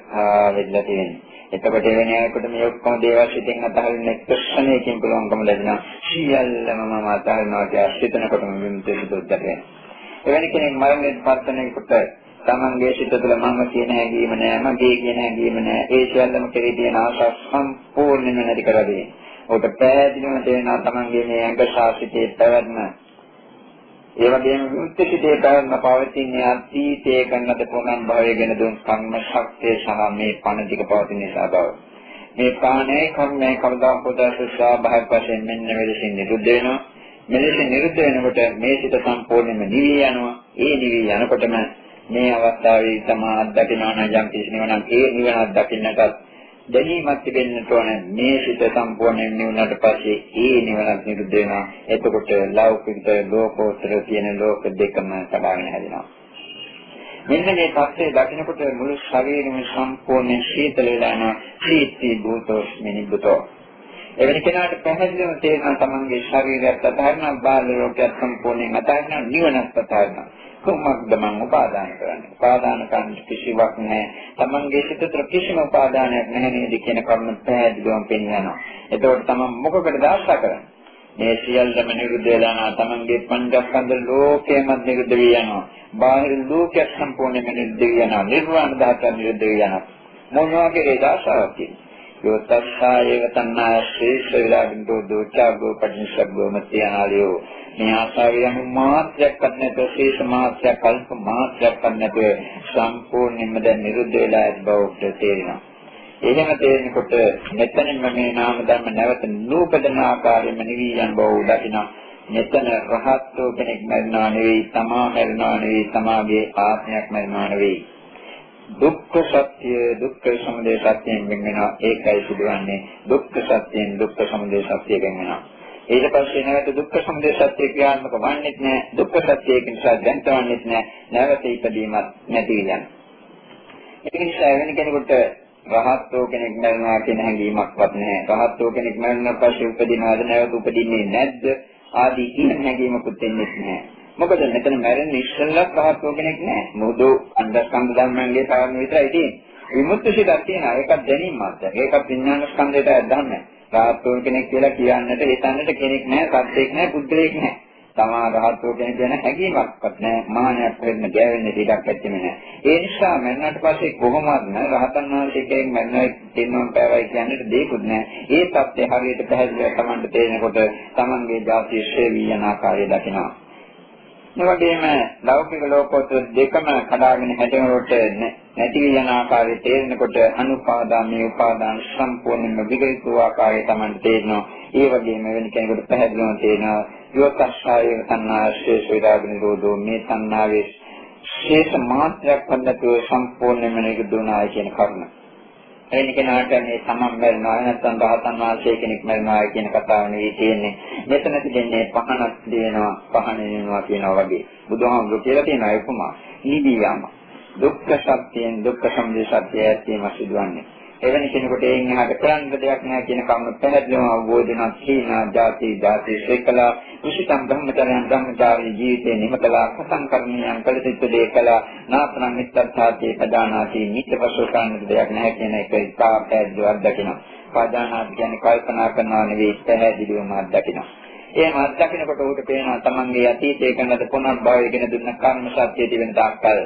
වෙලා තියෙන්නේ. එතකොට වෙන අයෙකුට මේ ඔක්කොම දේවල් සිතින් අතහරින්න එක්කෂණයකින් පුළුවන්කම ලැබෙනවා. සියල්ලම මම අතහරිනවා කියලා සිතනකොටම විමුක්තිය සුදුද්දට වෙනවා. එවැනි කෙනෙක් මරණයට පත් වෙනකොට තමන්ගේ සිත තුළ මම කියන හැඟීම නෑ, මගේ කියන හැඟීම නෑ. ඒ සියල්ලම කෙරෙහි තියෙන ආශා සම්පූර්ණයෙන්ම නැති කරලා දෙනවා. ඔබට පැහැදිලිවම තේරෙනවා තමන්ගේ මේ ඇඟ ශාසිතේ පැවැත්ම ඒ වගේම මුත්‍තිසිතේ පැවැත්ම පවතින අතීතයේ ගන්නද පොණම් භවය ගැන දුන් කර්ම ශක්තිය සහ මේ පණ ටික පවතින නිසා බව. මේ ප්‍රාණය කර්මය කවදා පොදස ස්වභාවයක් වශයෙන් මෙන්න මෙලෙසින් නිරුද්ධ වෙනවා. මෙලෙස නිරුද්ධ වෙනකොට මේ සිත සම්පූර්ණයෙන්ම නිවි යනවා. ඒ නිවි යනකොටම මේ අවස්ථාවේ තමා අත්දකිනවා නම් යම් කිසි නිවනක් ඒ නිවන අත්දකින්නටත් දැනීමක් තිබෙන්නට ඕන මේ සිත සම්පූර්ණයෙන් නිවුණාට පස්සේ ඒ නිවනක් නිරුද්ධ වෙනවා. එතකොට ලෞකික ලෝකෝත්තර කියන ලෝක දෙකම සබාගෙන හැදෙනවා. මෙන්න මේ தත්ත්වය දකිනකොට මුළු ශරීරෙම සම්පූර්ණයෙන් සීතල වෙලා යන සීතී භූතෝස් මිනිබුතෝ එවැනි කෙනාට පැහැදිලිවම තේරෙනවා තමන්ගේ ශරීරයත් අතහරිනවා බාහිර ලෝකයක් සම්පූර්ණයෙන් අතහරිනවා නිවනත් අතහරිනවා. කුමක්ද මම උපාදාන කරන්නේ? උපාදාන කරන්න කිසිවක් නැහැ. තමන්ගේ සිත තුළ කිසිම උපාදානයක් නැහැ නේද කියන කරුණ පැහැදිලිවම පෙන්වනවා. එතකොට තමන් මොකකටද ආශා කරන්නේ? මේ සියල්ලම නිරුද්ධ වෙලා නා තමන්ගේ පංචස්කන්ධ ලෝකයම නිරුද්ධ වී යනවා. බාහිර ලෝකයක් සම්පූර්ණයෙන්ම නිරුද්ධ වී යනවා. නිර්වාණ ධාතුව නිරුද්ධ වී යනවා. මොනවා වගේ ආශාවක් තියෙනවා යෝතස්සායව තණ්හා ශේෂ විරාගින්දෝ දෝචාගෝ පටිනිස්සග්ගෝ මත්‍යානාලියෝ මේ ආශාවේ යම් මාත්‍රයක්වත් නැතුව ශේෂ මාත්‍රයක් කල්ප මාත්‍රයක්වත් නැතුව සම්පූර්ණයෙන්ම දැන් නිරුද්ධ වෙලා ඇති බවට තේරෙනවා. එහෙම තේරෙනකොට මෙතනින්ම මේ නාම ධර්ම නැවත නූපදන ආකාරයෙන්ම නිවි යන බව දකිනවා. මෙතන රහත්ෝ කෙනෙක් මරනවා නෙවෙයි, තමා මරනවා නෙවෙයි, තමාගේ ආත්මයක් මරනවා නෙවෙයි. දුක්ඛ සත්‍ය දුක්ඛ සමුදය සත්‍යයෙන් වෙන වෙනවා. ඒකයි සිදුවන්නේ. දුක්ඛ සත්‍යයෙන් දුක්ඛ සමුදය සත්‍යයෙන් වෙනවා. ඊට පස්සේ නැවත දුක්ඛ සමුදය සත්‍ය ක්‍රියාත්මක වන්නේ නැහැ දුක්ඛ සත්‍යයක නිසා දැනතවන්නේ නැහැ නැවත ඉපදීමක් නැති වෙනවා. ඒ නිසා වෙන කෙනෙකුට රහත්ෝ කෙනෙක් මරනවා කියන හැඟීමක්වත් නැහැ රහත්ෝ කෙනෙක් මරණ පස්සේ උපදිනවද නැවත උපදින්නේ නැද්ද? ආදී කියන හැඟීමකුත් එන්නේ නැහැ මොකද මෙතන මැරෙන්නේ ඉස්සෙල්ලා පහත්ව කෙනෙක් නෑ. මොකද අන්දස්කන්ධ ධර්මයන්ගේ කාරණා විතරයි තියෙන්නේ. විමුක්ති සිතක් තියෙනවා. ඒකත් දැනීම මාත්‍රයක්. ඒකත් විඥාන ස්කන්ධයට ඇදහන්නේ. රාහත්ව කෙනෙක් කියලා කියන්නට හිතන්නට කෙනෙක් නෑ, සත්‍යයක් නෑ, පුද්ගලයෙක් නෑ. තමා රහත්ව කෙනෙක් ගැන හැඟීමක්වත් නෑ. මානයක් වෙන්න ගෑවෙන්න දෙයක් ඇත්තෙම නෑ. ඒ නිසා මරණයට පස්සේ කොහොමවත් රහතන් වහන්සේ කෙනෙක් මරණය දෙන්නම පැවයි කියන්නට දෙයක්වත් නෑ. ඒ தත්ත්වය හරියට පැහැදිලිව Tamanට තේරෙනකොට Tamanගේ ජාතිය ශ්‍රේවී යන ආකාරය දකිනවා. ඒ වගේම ලෞකික ලෝකෝත්තර දෙකම කඩාගෙන හැදෙනකොට නැති යන ආකාරය තේරෙනකොට අනුපාදාමී උපාදාන සම්පූර්ණයෙන්ම විගලිත ආකාරය තමයි තේරෙනවා. ඒ වගේම වෙන කෙනෙකුට පැහැදිලිවම තේරෙනවා යෝතස්සාය තණ්හාශේෂ විරාග නිරෝධෝ මේ තණ්හාවේ ශේෂ මාත්‍රයක් වන්නතුව සම්පූර්ණයෙන්ම නිරුද්ධුණායි කියන කරුණ. එනි කෙනාට මේ තමන් මරනවා නැත්නම් රහතන් වහන්සේ කෙනෙක් මරනවා කියන කතාව නෙවෙයි තියෙන්නේ. මෙතන තිබෙන්නේ පහනක් දෙනවා පහන වෙනවා කියනවා වගේ. බුදුහාමුදුරුවෝ කියලා තියෙන උපමා. නිදියාම. දුක්ඛ සත්‍යයෙන් දුක්ඛ සමුදය සත්‍යය ඇත්තීම සිදුවන්නේ. එවැනි කෙනෙකුට එයින් එහාට කරන්න දෙයක් නැහැ කියන කරුණ පැහැදිලිවම අවබෝධ වෙනවා. සීනා, ಜಾති, ಜಾති, ශේකලා, කුසිතම් ධම්මචරයන් ධම්මචාරී ජීවිතේ නිමතලා කසංකරණයන් කළ සිට දේකලා නාතනං මිත්තත්තාති පදානාති නිත්‍යවසෝ කරන්න දෙයක් නැහැ කියන එක ඉතා පැහැදිලිව අත්දකිනවා. පදානාති කියන්නේ කල්පනා කරනවා නෙවෙයි පැහැදිලිවම අත්දකිනවා. එහෙම අත්දකිනකොට උට පේනවා තමන්ගේ අතීතයේ කරන පුනර්භවය ගැන දුන්න කර්ම සත්‍යය තිබෙන තාක්කල්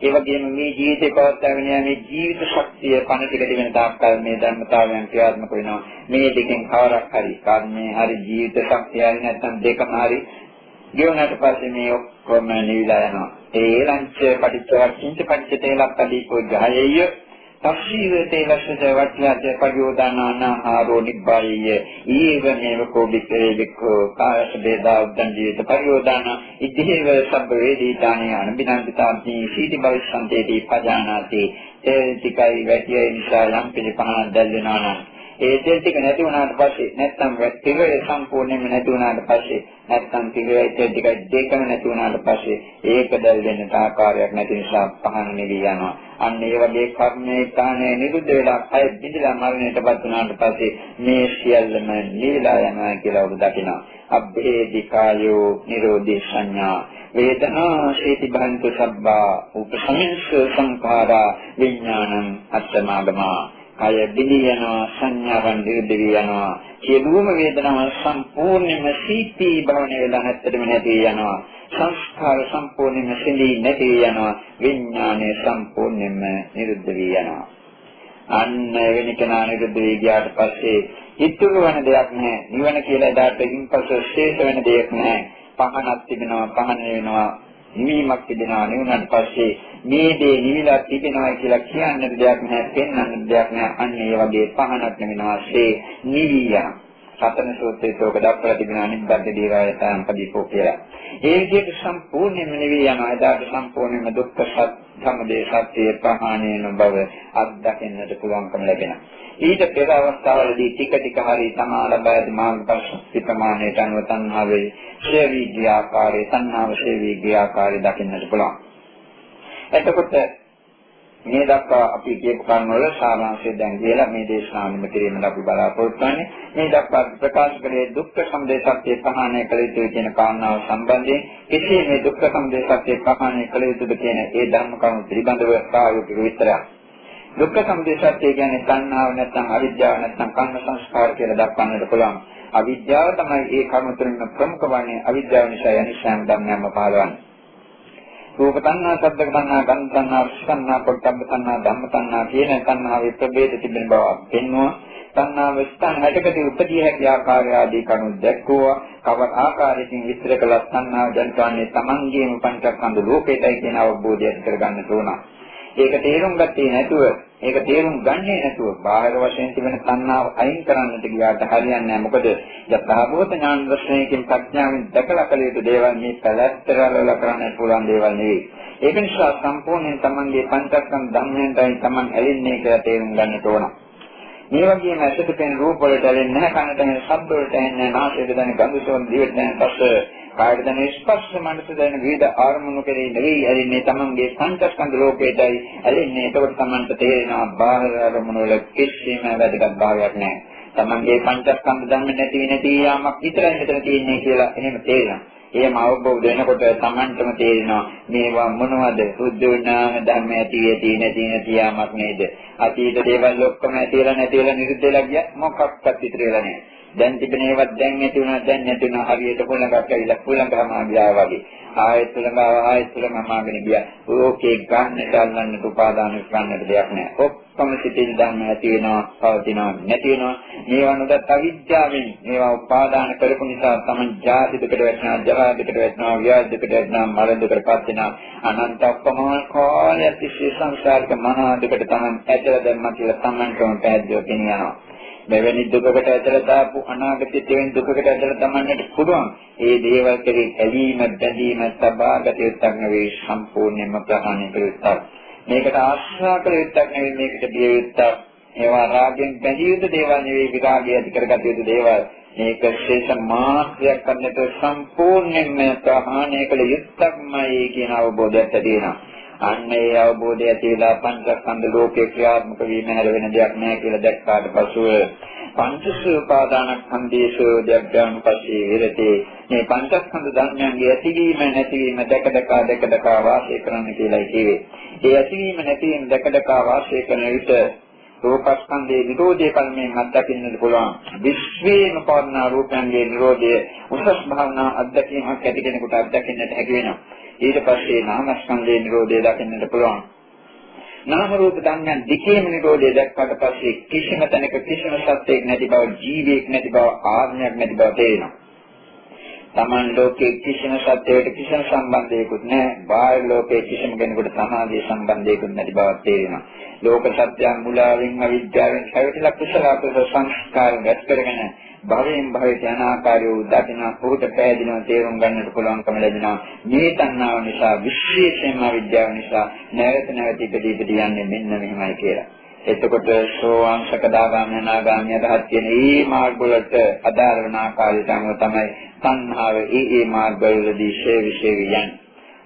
ඒ වගේම මේ ජීවිතේ පවත්වාගෙන යාමේ ජීවිත ශක්තිය පණ ටික දෙවෙන තාක්කල් මේ ධර්මතාවයන් ක්‍රියාත්මක වෙනවා. මේ දෙකෙන් කවරක් හරි කර්මයේ හරි ජීවිත ශක්තිය හරි නැත්නම් දෙකම හරි ගෙවුනට පස්සේ මේ ඔක්කොම නිවිලා යනවා. ඒ ලංච පටිච්චවක්ඛින්ච පටිච්ච තේලප්පදීපෝ ජායෙය තස්සීවතේ ලක්ෂද වට්ඨාජ පරියෝදානාහාරෝ නිබ්බායය. ඊවමෙව කෝබිකේ වික්ඛෝ කායස බේදා උද්දන් ජීවිත පරියෝදාන ඉද්ධේව සබ්බ වේදීතානේ අනබිනන්දිතාන්ති සීති භවිස්සන්තේදී පජානාති. ඒ tikai වැටිය නිසා යම් පිළිපහනක් දැල් වෙනවා නම් ඒ තෙල් ටික නැති වුණාට පස්සේ නැත්තම් තිරය සම්පූර්ණයෙන්ම නැති වුණාට පස්සේ නැත්තම් තිරය තෙල් ටික දෙකම නැති වුණාට පස්සේ ඒක දැල් වෙන්න ආකාරයක් නැති නිසා පහන නිවි යනවා. අන්න ඒ වගේ කර්මයේ කාණේ නිරුද්ධ වෙලා අය බිඳලා මරණයටපත් වුණාට පස්සේ මේ සියල්ලම නිවිලා යනවා කියලා ඔබ දකිනවා. අබ්බේදිකායෝ නිරෝධී සංඥා වේදනා ශේති බහන්තු සබ්බා උපසමිස්ස සංඛාරා විඥානං අත්තමාගමා කය බිඳී යනවා සංඥාවන් නිරුද්ධ වී යනවා. සියලුම වේදනාවන් සම්පූර්ණයෙන්ම සීතී භවන වෙලා නැත්තටම නැති යනවා. සංස්කාර සම්පූර්ණයෙන්ම සිඳී නැති යනවා. විඥානය සම්පූර්ණයෙන්ම නිරුද්ධ වී යනවා. අන්න වෙන කෙනා නිරුද්ධ වී ගියාට පස්සේ ඉතුරු වෙන දෙයක් නැහැ. නිවන කියලා එදාට ඉන්පසු ශේෂ වෙන දෙයක් නැහැ. පහනක් තිබෙනවා පහන වෙනවා. නිවීමක් තිබෙනවා නෙවුනට පස්සේ මේ දේ නිවිලා තිබෙනවා කියලා කියන්න දෙයක් නැහැ පෙන්වන්න දෙයක් නැහැ. අන්න ඒ වගේ පහනක් නෙවෙනවා සේ නිවියා සතන සූත්‍රයේ තෝක දක්වලා තිබෙන අනිබ්බද්ද දීරායතං පදීපෝ කියලා. ඒ විදිහට සම්පූර්ණයෙන්ම නෙවෙයි යනවා. එදාට සම්පූර්ණයෙන්ම දුක්ඛ සත්‍ය සම්දේ සත්‍ය ප්‍රහාණය වෙන බව අත්දකින්නට පුළුවන්කම ලැබෙනවා. ඊට පෙර අවස්ථාවලදී ටික ටික හරි තමා ලබා ඇති මාර්ගපරිශුද්ධ ප්‍රමාණයට අනුව තණ්හාවේ ශේවි ගියාකාරයේ තණ්හාව ශේවි ගියාකාරයේ දකින්නට පුළුවන්. එතකොට මේ දක්වා අපි කියපු කරුණු වල සාරාංශය දැන් කියලා මේ දේශනාවෙම කිරීමට අපි බලාපොරොත්තු වෙන්නේ. මේ දක්වා ප්‍රකාශ කළේ දුක්ඛ සමුදය සත්‍ය ප්‍රහාණය කළ යුතුයි කියන කාරණාව සම්බන්ධයෙන් කෙසේ මේ දුක්ඛ සමුදය සත්‍ය ප්‍රහාණය කළ යුතුද කියන ඒ ධර්ම කරුණු පිළිබඳව ප්‍රායෝගික විස්තරයක්. දුක්ඛ සමුදය සත්‍ය කියන්නේ සංනාව නැත්නම් අවිද්‍යාව නැත්නම් කර්ම සංස්කාර කියලා දක්වන්නට පුළුවන්. අවිද්‍යාව තමයි ඒ කර්ම තුලින් ප්‍රමුඛ වන්නේ අවිද්‍යාව නිසා යනිසෑම ධර්මයන්ම පහළවන්නේ. රූප තණ්හා, ශබ්ද තණ්හා, ගන්ධ තණ්හා, රස තණ්හා, පොට්ටබ්බ තණ්හා, ධම්ම තණ්හා කියන තණ්හාවේ ප්‍රභේද තිබෙන බව පෙන්වුවා. තණ්හාව ස්ථාන හැටකදී උපදී හැකි ආකාරය ආදී කරුණු දැක්වුවා. කවර ආකාරයකින් විස්තර කළ තණ්හාව ජනිතවන්නේ Tamangeම පංචස්කන්ධ ලෝකයටයි කියන අවබෝධය ඇති කරගන්න ඕන. ඒක තේරුම් ගත්තේ නැතුව ඒක තේරුම් ගන්නේ නැතුව බාහිර වශයෙන් තිබෙන තණ්හාව අයින් කරන්නට ගියාට හරියන්නේ නැහැ. මොකද යථාභූත ඥාන දර්ශනයකින් ප්‍රඥාවෙන් දැකලා කළ යුතු දේවල් මේ පැලැස්තරවල කරන්න පුළුවන් දේවල් නෙවෙයි. ඒක නිසා සම්පූර්ණයෙන් Tamanගේ පංචස්කන්ධ ධර්මයෙන්යි Taman ඇලෙන්නේ කියලා තේරුම් ගන්නට ඕන. මේ වගේම ඇසට පෙනෙන රූප වලට ඇලෙන්නේ නැහැ, කනට ඇහෙන ශබ්ද වලට ඇහෙන්නේ නැහැ, නාසයට දැනෙන ගඳ සුවඳ දිවට දැනෙන රස කායයට දැනෙන ස්පර්ශ මනස දැනෙන විවිධ ආරමුණු කෙරෙහි නෙවෙයි ඇලෙන්නේ තමන්ගේ පංචස්කන්ධ ලෝකයටයි ඇලෙන්නේ එතකොට තමන්ට තේරෙනවා බාහිර ආරමුණු වල කිසිම වැදගත් භාවයක් නැහැ. තමන්ගේ පංචස්කන්ධ ධර්ම නැති නැති යාමක් විතරයි මෙතන තියෙන්නේ කියලා එහෙම තේරෙනවා. එහෙම අවබෝධ වෙනකොට තමන්ටම තේරෙනවා මේවා මොනවද? සුද්ධ විඥාන ධර්ම ඇති ඇති නැති නැති යාමක් නේද? අතීත දේවල් ඔක්කොම ඇතිලා නැතිලා නිරුද්ධ වෙලා ගියා මොකක්වත් ඉතුරු වෙලා නැහැ. දැන් තිබෙන ඒවත් දැන් නැති වුණා දැන් නැති වුණා. හරියට පොළඟක් ඇවිල්ලා පොළඟම ගියා වගේ. ආයෙත් පොළඟ ආයෙත් පොළඟම ආගෙන ගියා. ඕකේ ගන්නට අල්ලන්නට උපාදාන කරන්නට දෙයක් නැහැ. ඔක්කොම සිතින් ධර්ම ඇති වෙනවා පවතිනවා නැති වෙනවා. මේවා නොදත් අවිද්‍යාවෙන් මේවා උපාදාන කරපු නිසා තමයි ජාති දෙකට වැටෙනවා ජරා දෙකට වැටෙනවා ව්‍යාධි දෙකට වැටෙනවා මරණ දෙකට පත් වෙනවා. අනන්ත අපමණ කාලයක් තිස්සේ සංසාරික මහා දෙකට තමයි ඇදලා දැම්මා කියලා තමන්ටම පැහැදිලිව පෙනියනවා. මෙවැනි දුකකට ඇදලා දාපු අනාගතයේ තෙවෙන දුකකට ඇදලා තමන්නට පුළුවන්. ඒ දේවල් කෙරෙහි ඇලීම, බැඳීම, සබාගත යුත්තක් නෙවෙයි සම්පූර්ණයෙන්ම ප්‍රහාණය කළ යුත්තක්. මේකට ආශ්‍රා කළ යුත්තක් නෙවෙයි මේකට බිය යුත්තක්. ඒවා රාගයෙන් බැඳිය යුතු දේවල් නෙවෙයි විරාගය ඇති කරගත යුතු දේවල්. මේක ශේෂ මාත්‍රයක් කරන්නට සම්පූර්ණයෙන්ම ප්‍රහාණය කළ යුත්තක්මයි කියන අවබෝධයක් ඇති වෙනවා. අන්න ඒ අවබෝධය ඇති වෙලා පංචස්කන්ධ ලෝකේ ක්‍රියාත්මක වීම හැර වෙන දෙයක් නැහැ කියලා දැක්කාට පසුව පංචස්ස උපාදානස්කන්ධේසු දෙයයන් පස්සේ විරතේ මේ පංචස්කන්ධ ධර්මයන්ගේ ඇතිවීම නැතිවීම දැක දැක දැක දැක වාසය කරන්න කියලා කිව්වේ. ඒ ඇතිවීම නැතිවීම දැක දැක වාසය කරන විට රූපස්කන්ධයේ නිරෝධය කල්මෙන් අත්දකින්නට පුළුවන්. විශ්වේම පවර්ණ රූපයන්ගේ නිරෝධය උසස් භාවනා අත්දැකීමක් ඇති කෙනෙකුට අත්දකින්නට හැකි වෙනවා. ඊට පස්සේ නාමස්කන්ධයේ නිරෝධය දකින්නට පුළුවන්. නාම රූප ධර්මයන් දෙකේම නිරෝධය දැක්කට පස්සේ කිසිම තැනක කිසිම සත්‍යයක් නැති බව, ජීවියෙක් නැති බව, ආත්මයක් නැති බව තේරෙනවා. Taman ලෝකයේ කිසිම සත්‍යයකට කිසිම සම්බන්ධයකුත් නැහැ. බාහිර ලෝකයේ කිසිම කෙනෙකුට සමාධිය සම්බන්ධයකුත් නැති බව තේරෙනවා. ලෝක සත්‍යයන් මුලාවෙන් අවිද්‍යාවෙන් හැවිතලා කුසල අකුසල සංස්කාර ගැස් කරගෙන භවයෙන් භවයට යන ආකාරය දකින පොහුට පෑදිනවා තේරුම් ගන්නට පුළුවන්කම ලැබෙනවා මේ තණ්හාව නිසා විශේෂයෙන්ම විද්‍යාව නිසා නැවත නැවත ඉපදී ඉපදී යන්නේ මෙන්න මෙහෙමයි කියලා. එතකොට සෝවාන් සකදාගාමී අනාගාමී අදහස් කියන මේ මාර්ග වලට අදාළ වන ආකාරයට අනුව තමයි තණ්හාව ඒ ඒ මාර්ග වලදී ශේවි ශේවි යන්නේ.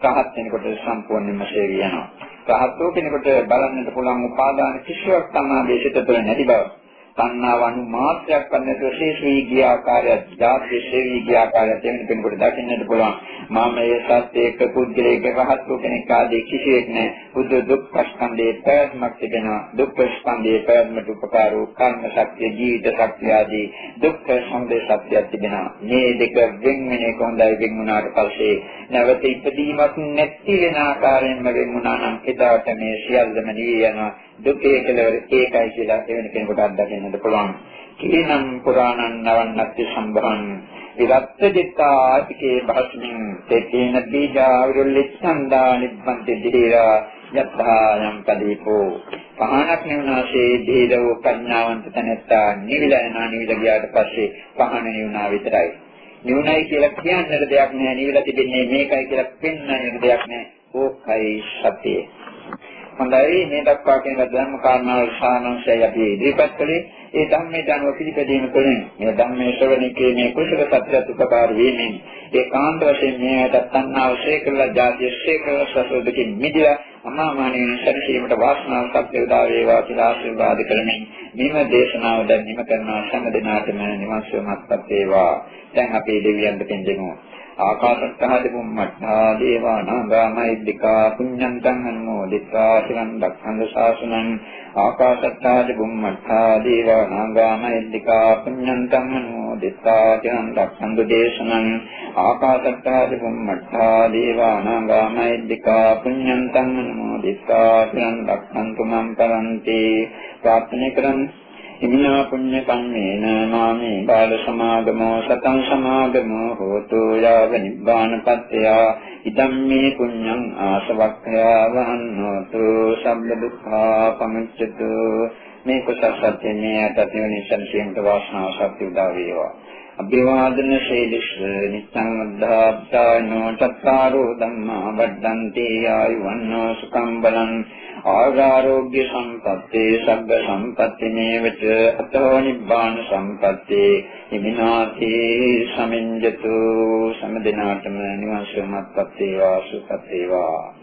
රහත් වෙනකොට සම්පූර්ණයෙන්ම ශේවි යනවා. රහත්ෝ කෙනෙකුට බලන්නට පුළුවන් උපාදාන කිසිවක් තමයි දේශිත තුළ නැති බව. තණ්හාව අනු මාත්‍රයක් වන්නට ශේෂ වී ගිය ආකාරය, ධාතු ශේෂ වී ගිය ආකාරය තේමෙන කෙනෙකුට දකින්නට පුළුවන්. මම මේ සත්‍යයක පුද්ගලයෙක් රහත් වූ කෙනෙක් ආදී කිසිවෙක් නැහැ. බුදු දුක්ඛ ස්කන්ධයේ පැවැත්මක් තිබෙනවා. දුක්ඛ ස්කන්ධයේ පැවැත්මට උපකාර වූ කර්ම ශක්තිය, ජීවිත ශක්තිය ආදී දුක්ඛ සමුදය සත්‍යයක් තිබෙනවා. මේ දෙක වෙන් වෙන එක හොඳයි වෙන් වුණාට පස්සේ නැවත ඉපදීමක් නැති වෙන ආකාරයෙන්ම වෙන් වුණා නම් එදාට මේ සියල්ලම නිවි යනවා. දුකේ කෙලවර ඒකයි කියලා එවැනි කෙනෙකුට අත්දකින්නට පුළුවන්. කීනම් පුරාණං නවන්නත්ති සම්භවං විරත්ත දිත්තාතිකේ භස්මින් තේන බීජා විරුල්ලිච්ඡන්දා නිබ්බන්ති දිහිරා යත්තායම් කදීපෝ පහනක් නිවනාසේ දීදව ප්‍රඥාවන්ත තැනැත්තා නිවිලා යනවා නිවිලා ගියාට පස්සේ පහන නිවනා විතරයි. නිවනයි කියලා කියන්නට දෙයක් නෑ නිවිලා තිබෙන්නේ මේකයි කියලා පෙන්වන්න දෙයක් නෑ. ඕකයි සත්‍යය. හොඳයි. මේ දක්වා කියන ධර්ම කාරණාවල් සානංශය අපි ඉදිරිපත් කළේ. ඒ ධම්මයට අනුව පිළිපැදීම තුළින් මේ ධම්මයේ ශ්‍රවණිකේ මේ කුසල සත්‍යත් උපකාර වීමෙන් ඒ කාන්ත වශයෙන් මේකට තණ්හාව ශේකලා ජාතිය ශේකලා සසෝදකින් මිදිලා අමාමානින් සැනසීමට වාසනාව සත්‍ය උදා වේවා කියලා ආශිර්වාද කරමින් මෙම දේශනාව දැන් නිම කරනවා හැම දිනාටම නිවන් සුවපත් වේවා. දැන් අපි දෙවියන්ට පින් ආකාශත්තා දෙබුම්මත්තා දේවා නාගාමයිද්దికා පුඤ්ඤන්තං අනුමෝදිතා සිරන් දක්ඛන්ද ශාසනං ආකාශත්තා දෙබුම්මත්තා දේවා නාගාමයිද්దికා පුඤ්ඤන්තං අනුමෝදිතා සිරන් දක්ඛන්ද දේශනං ආකාශත්තා දෙබුම්මත්තා දේවා නාගාමයිද්దికා පුඤ්ඤන්තං අනුමෝදිතා සිරන් දක්ඛන්තු මම් පරන්ති. ප්‍රාර්ථනා කරන්නේ ඉමිනා පුඤ්ඤ කම්මේන මාමේ බාල සමාගමෝ සතං සමාගමෝ හෝතු යාව නිබ්බානපත්ත්‍ය ඉදම්මේ පුඤ්ඤං ආසවක්ඛයා වහන්නෝතු සම්බ දුක්ඛා පමුච්චතු මේ කුසල සත්‍යනේ අතතිවනි සංසියන්ත වාසනාව සත්‍ය උදා වේවා. අභිවාදන ශෛලිස්ස නිච්ඡං අද්ධාප්තානෝ චත්තාරෝ ධම්මා වඩ්ඩන්ති ආයුවන්නෝ සුඛං බලං ආගාරෝග්‍ය සම්පත්තේ සබ්බ සම්පatti මේවච අතෝ නිබ්බාන සම්පත්තේ හිමිනාතේ සමිඤ්ජතු සම්දිනාටම නිවන් සුවපත් වේවා සුඛත් වේවා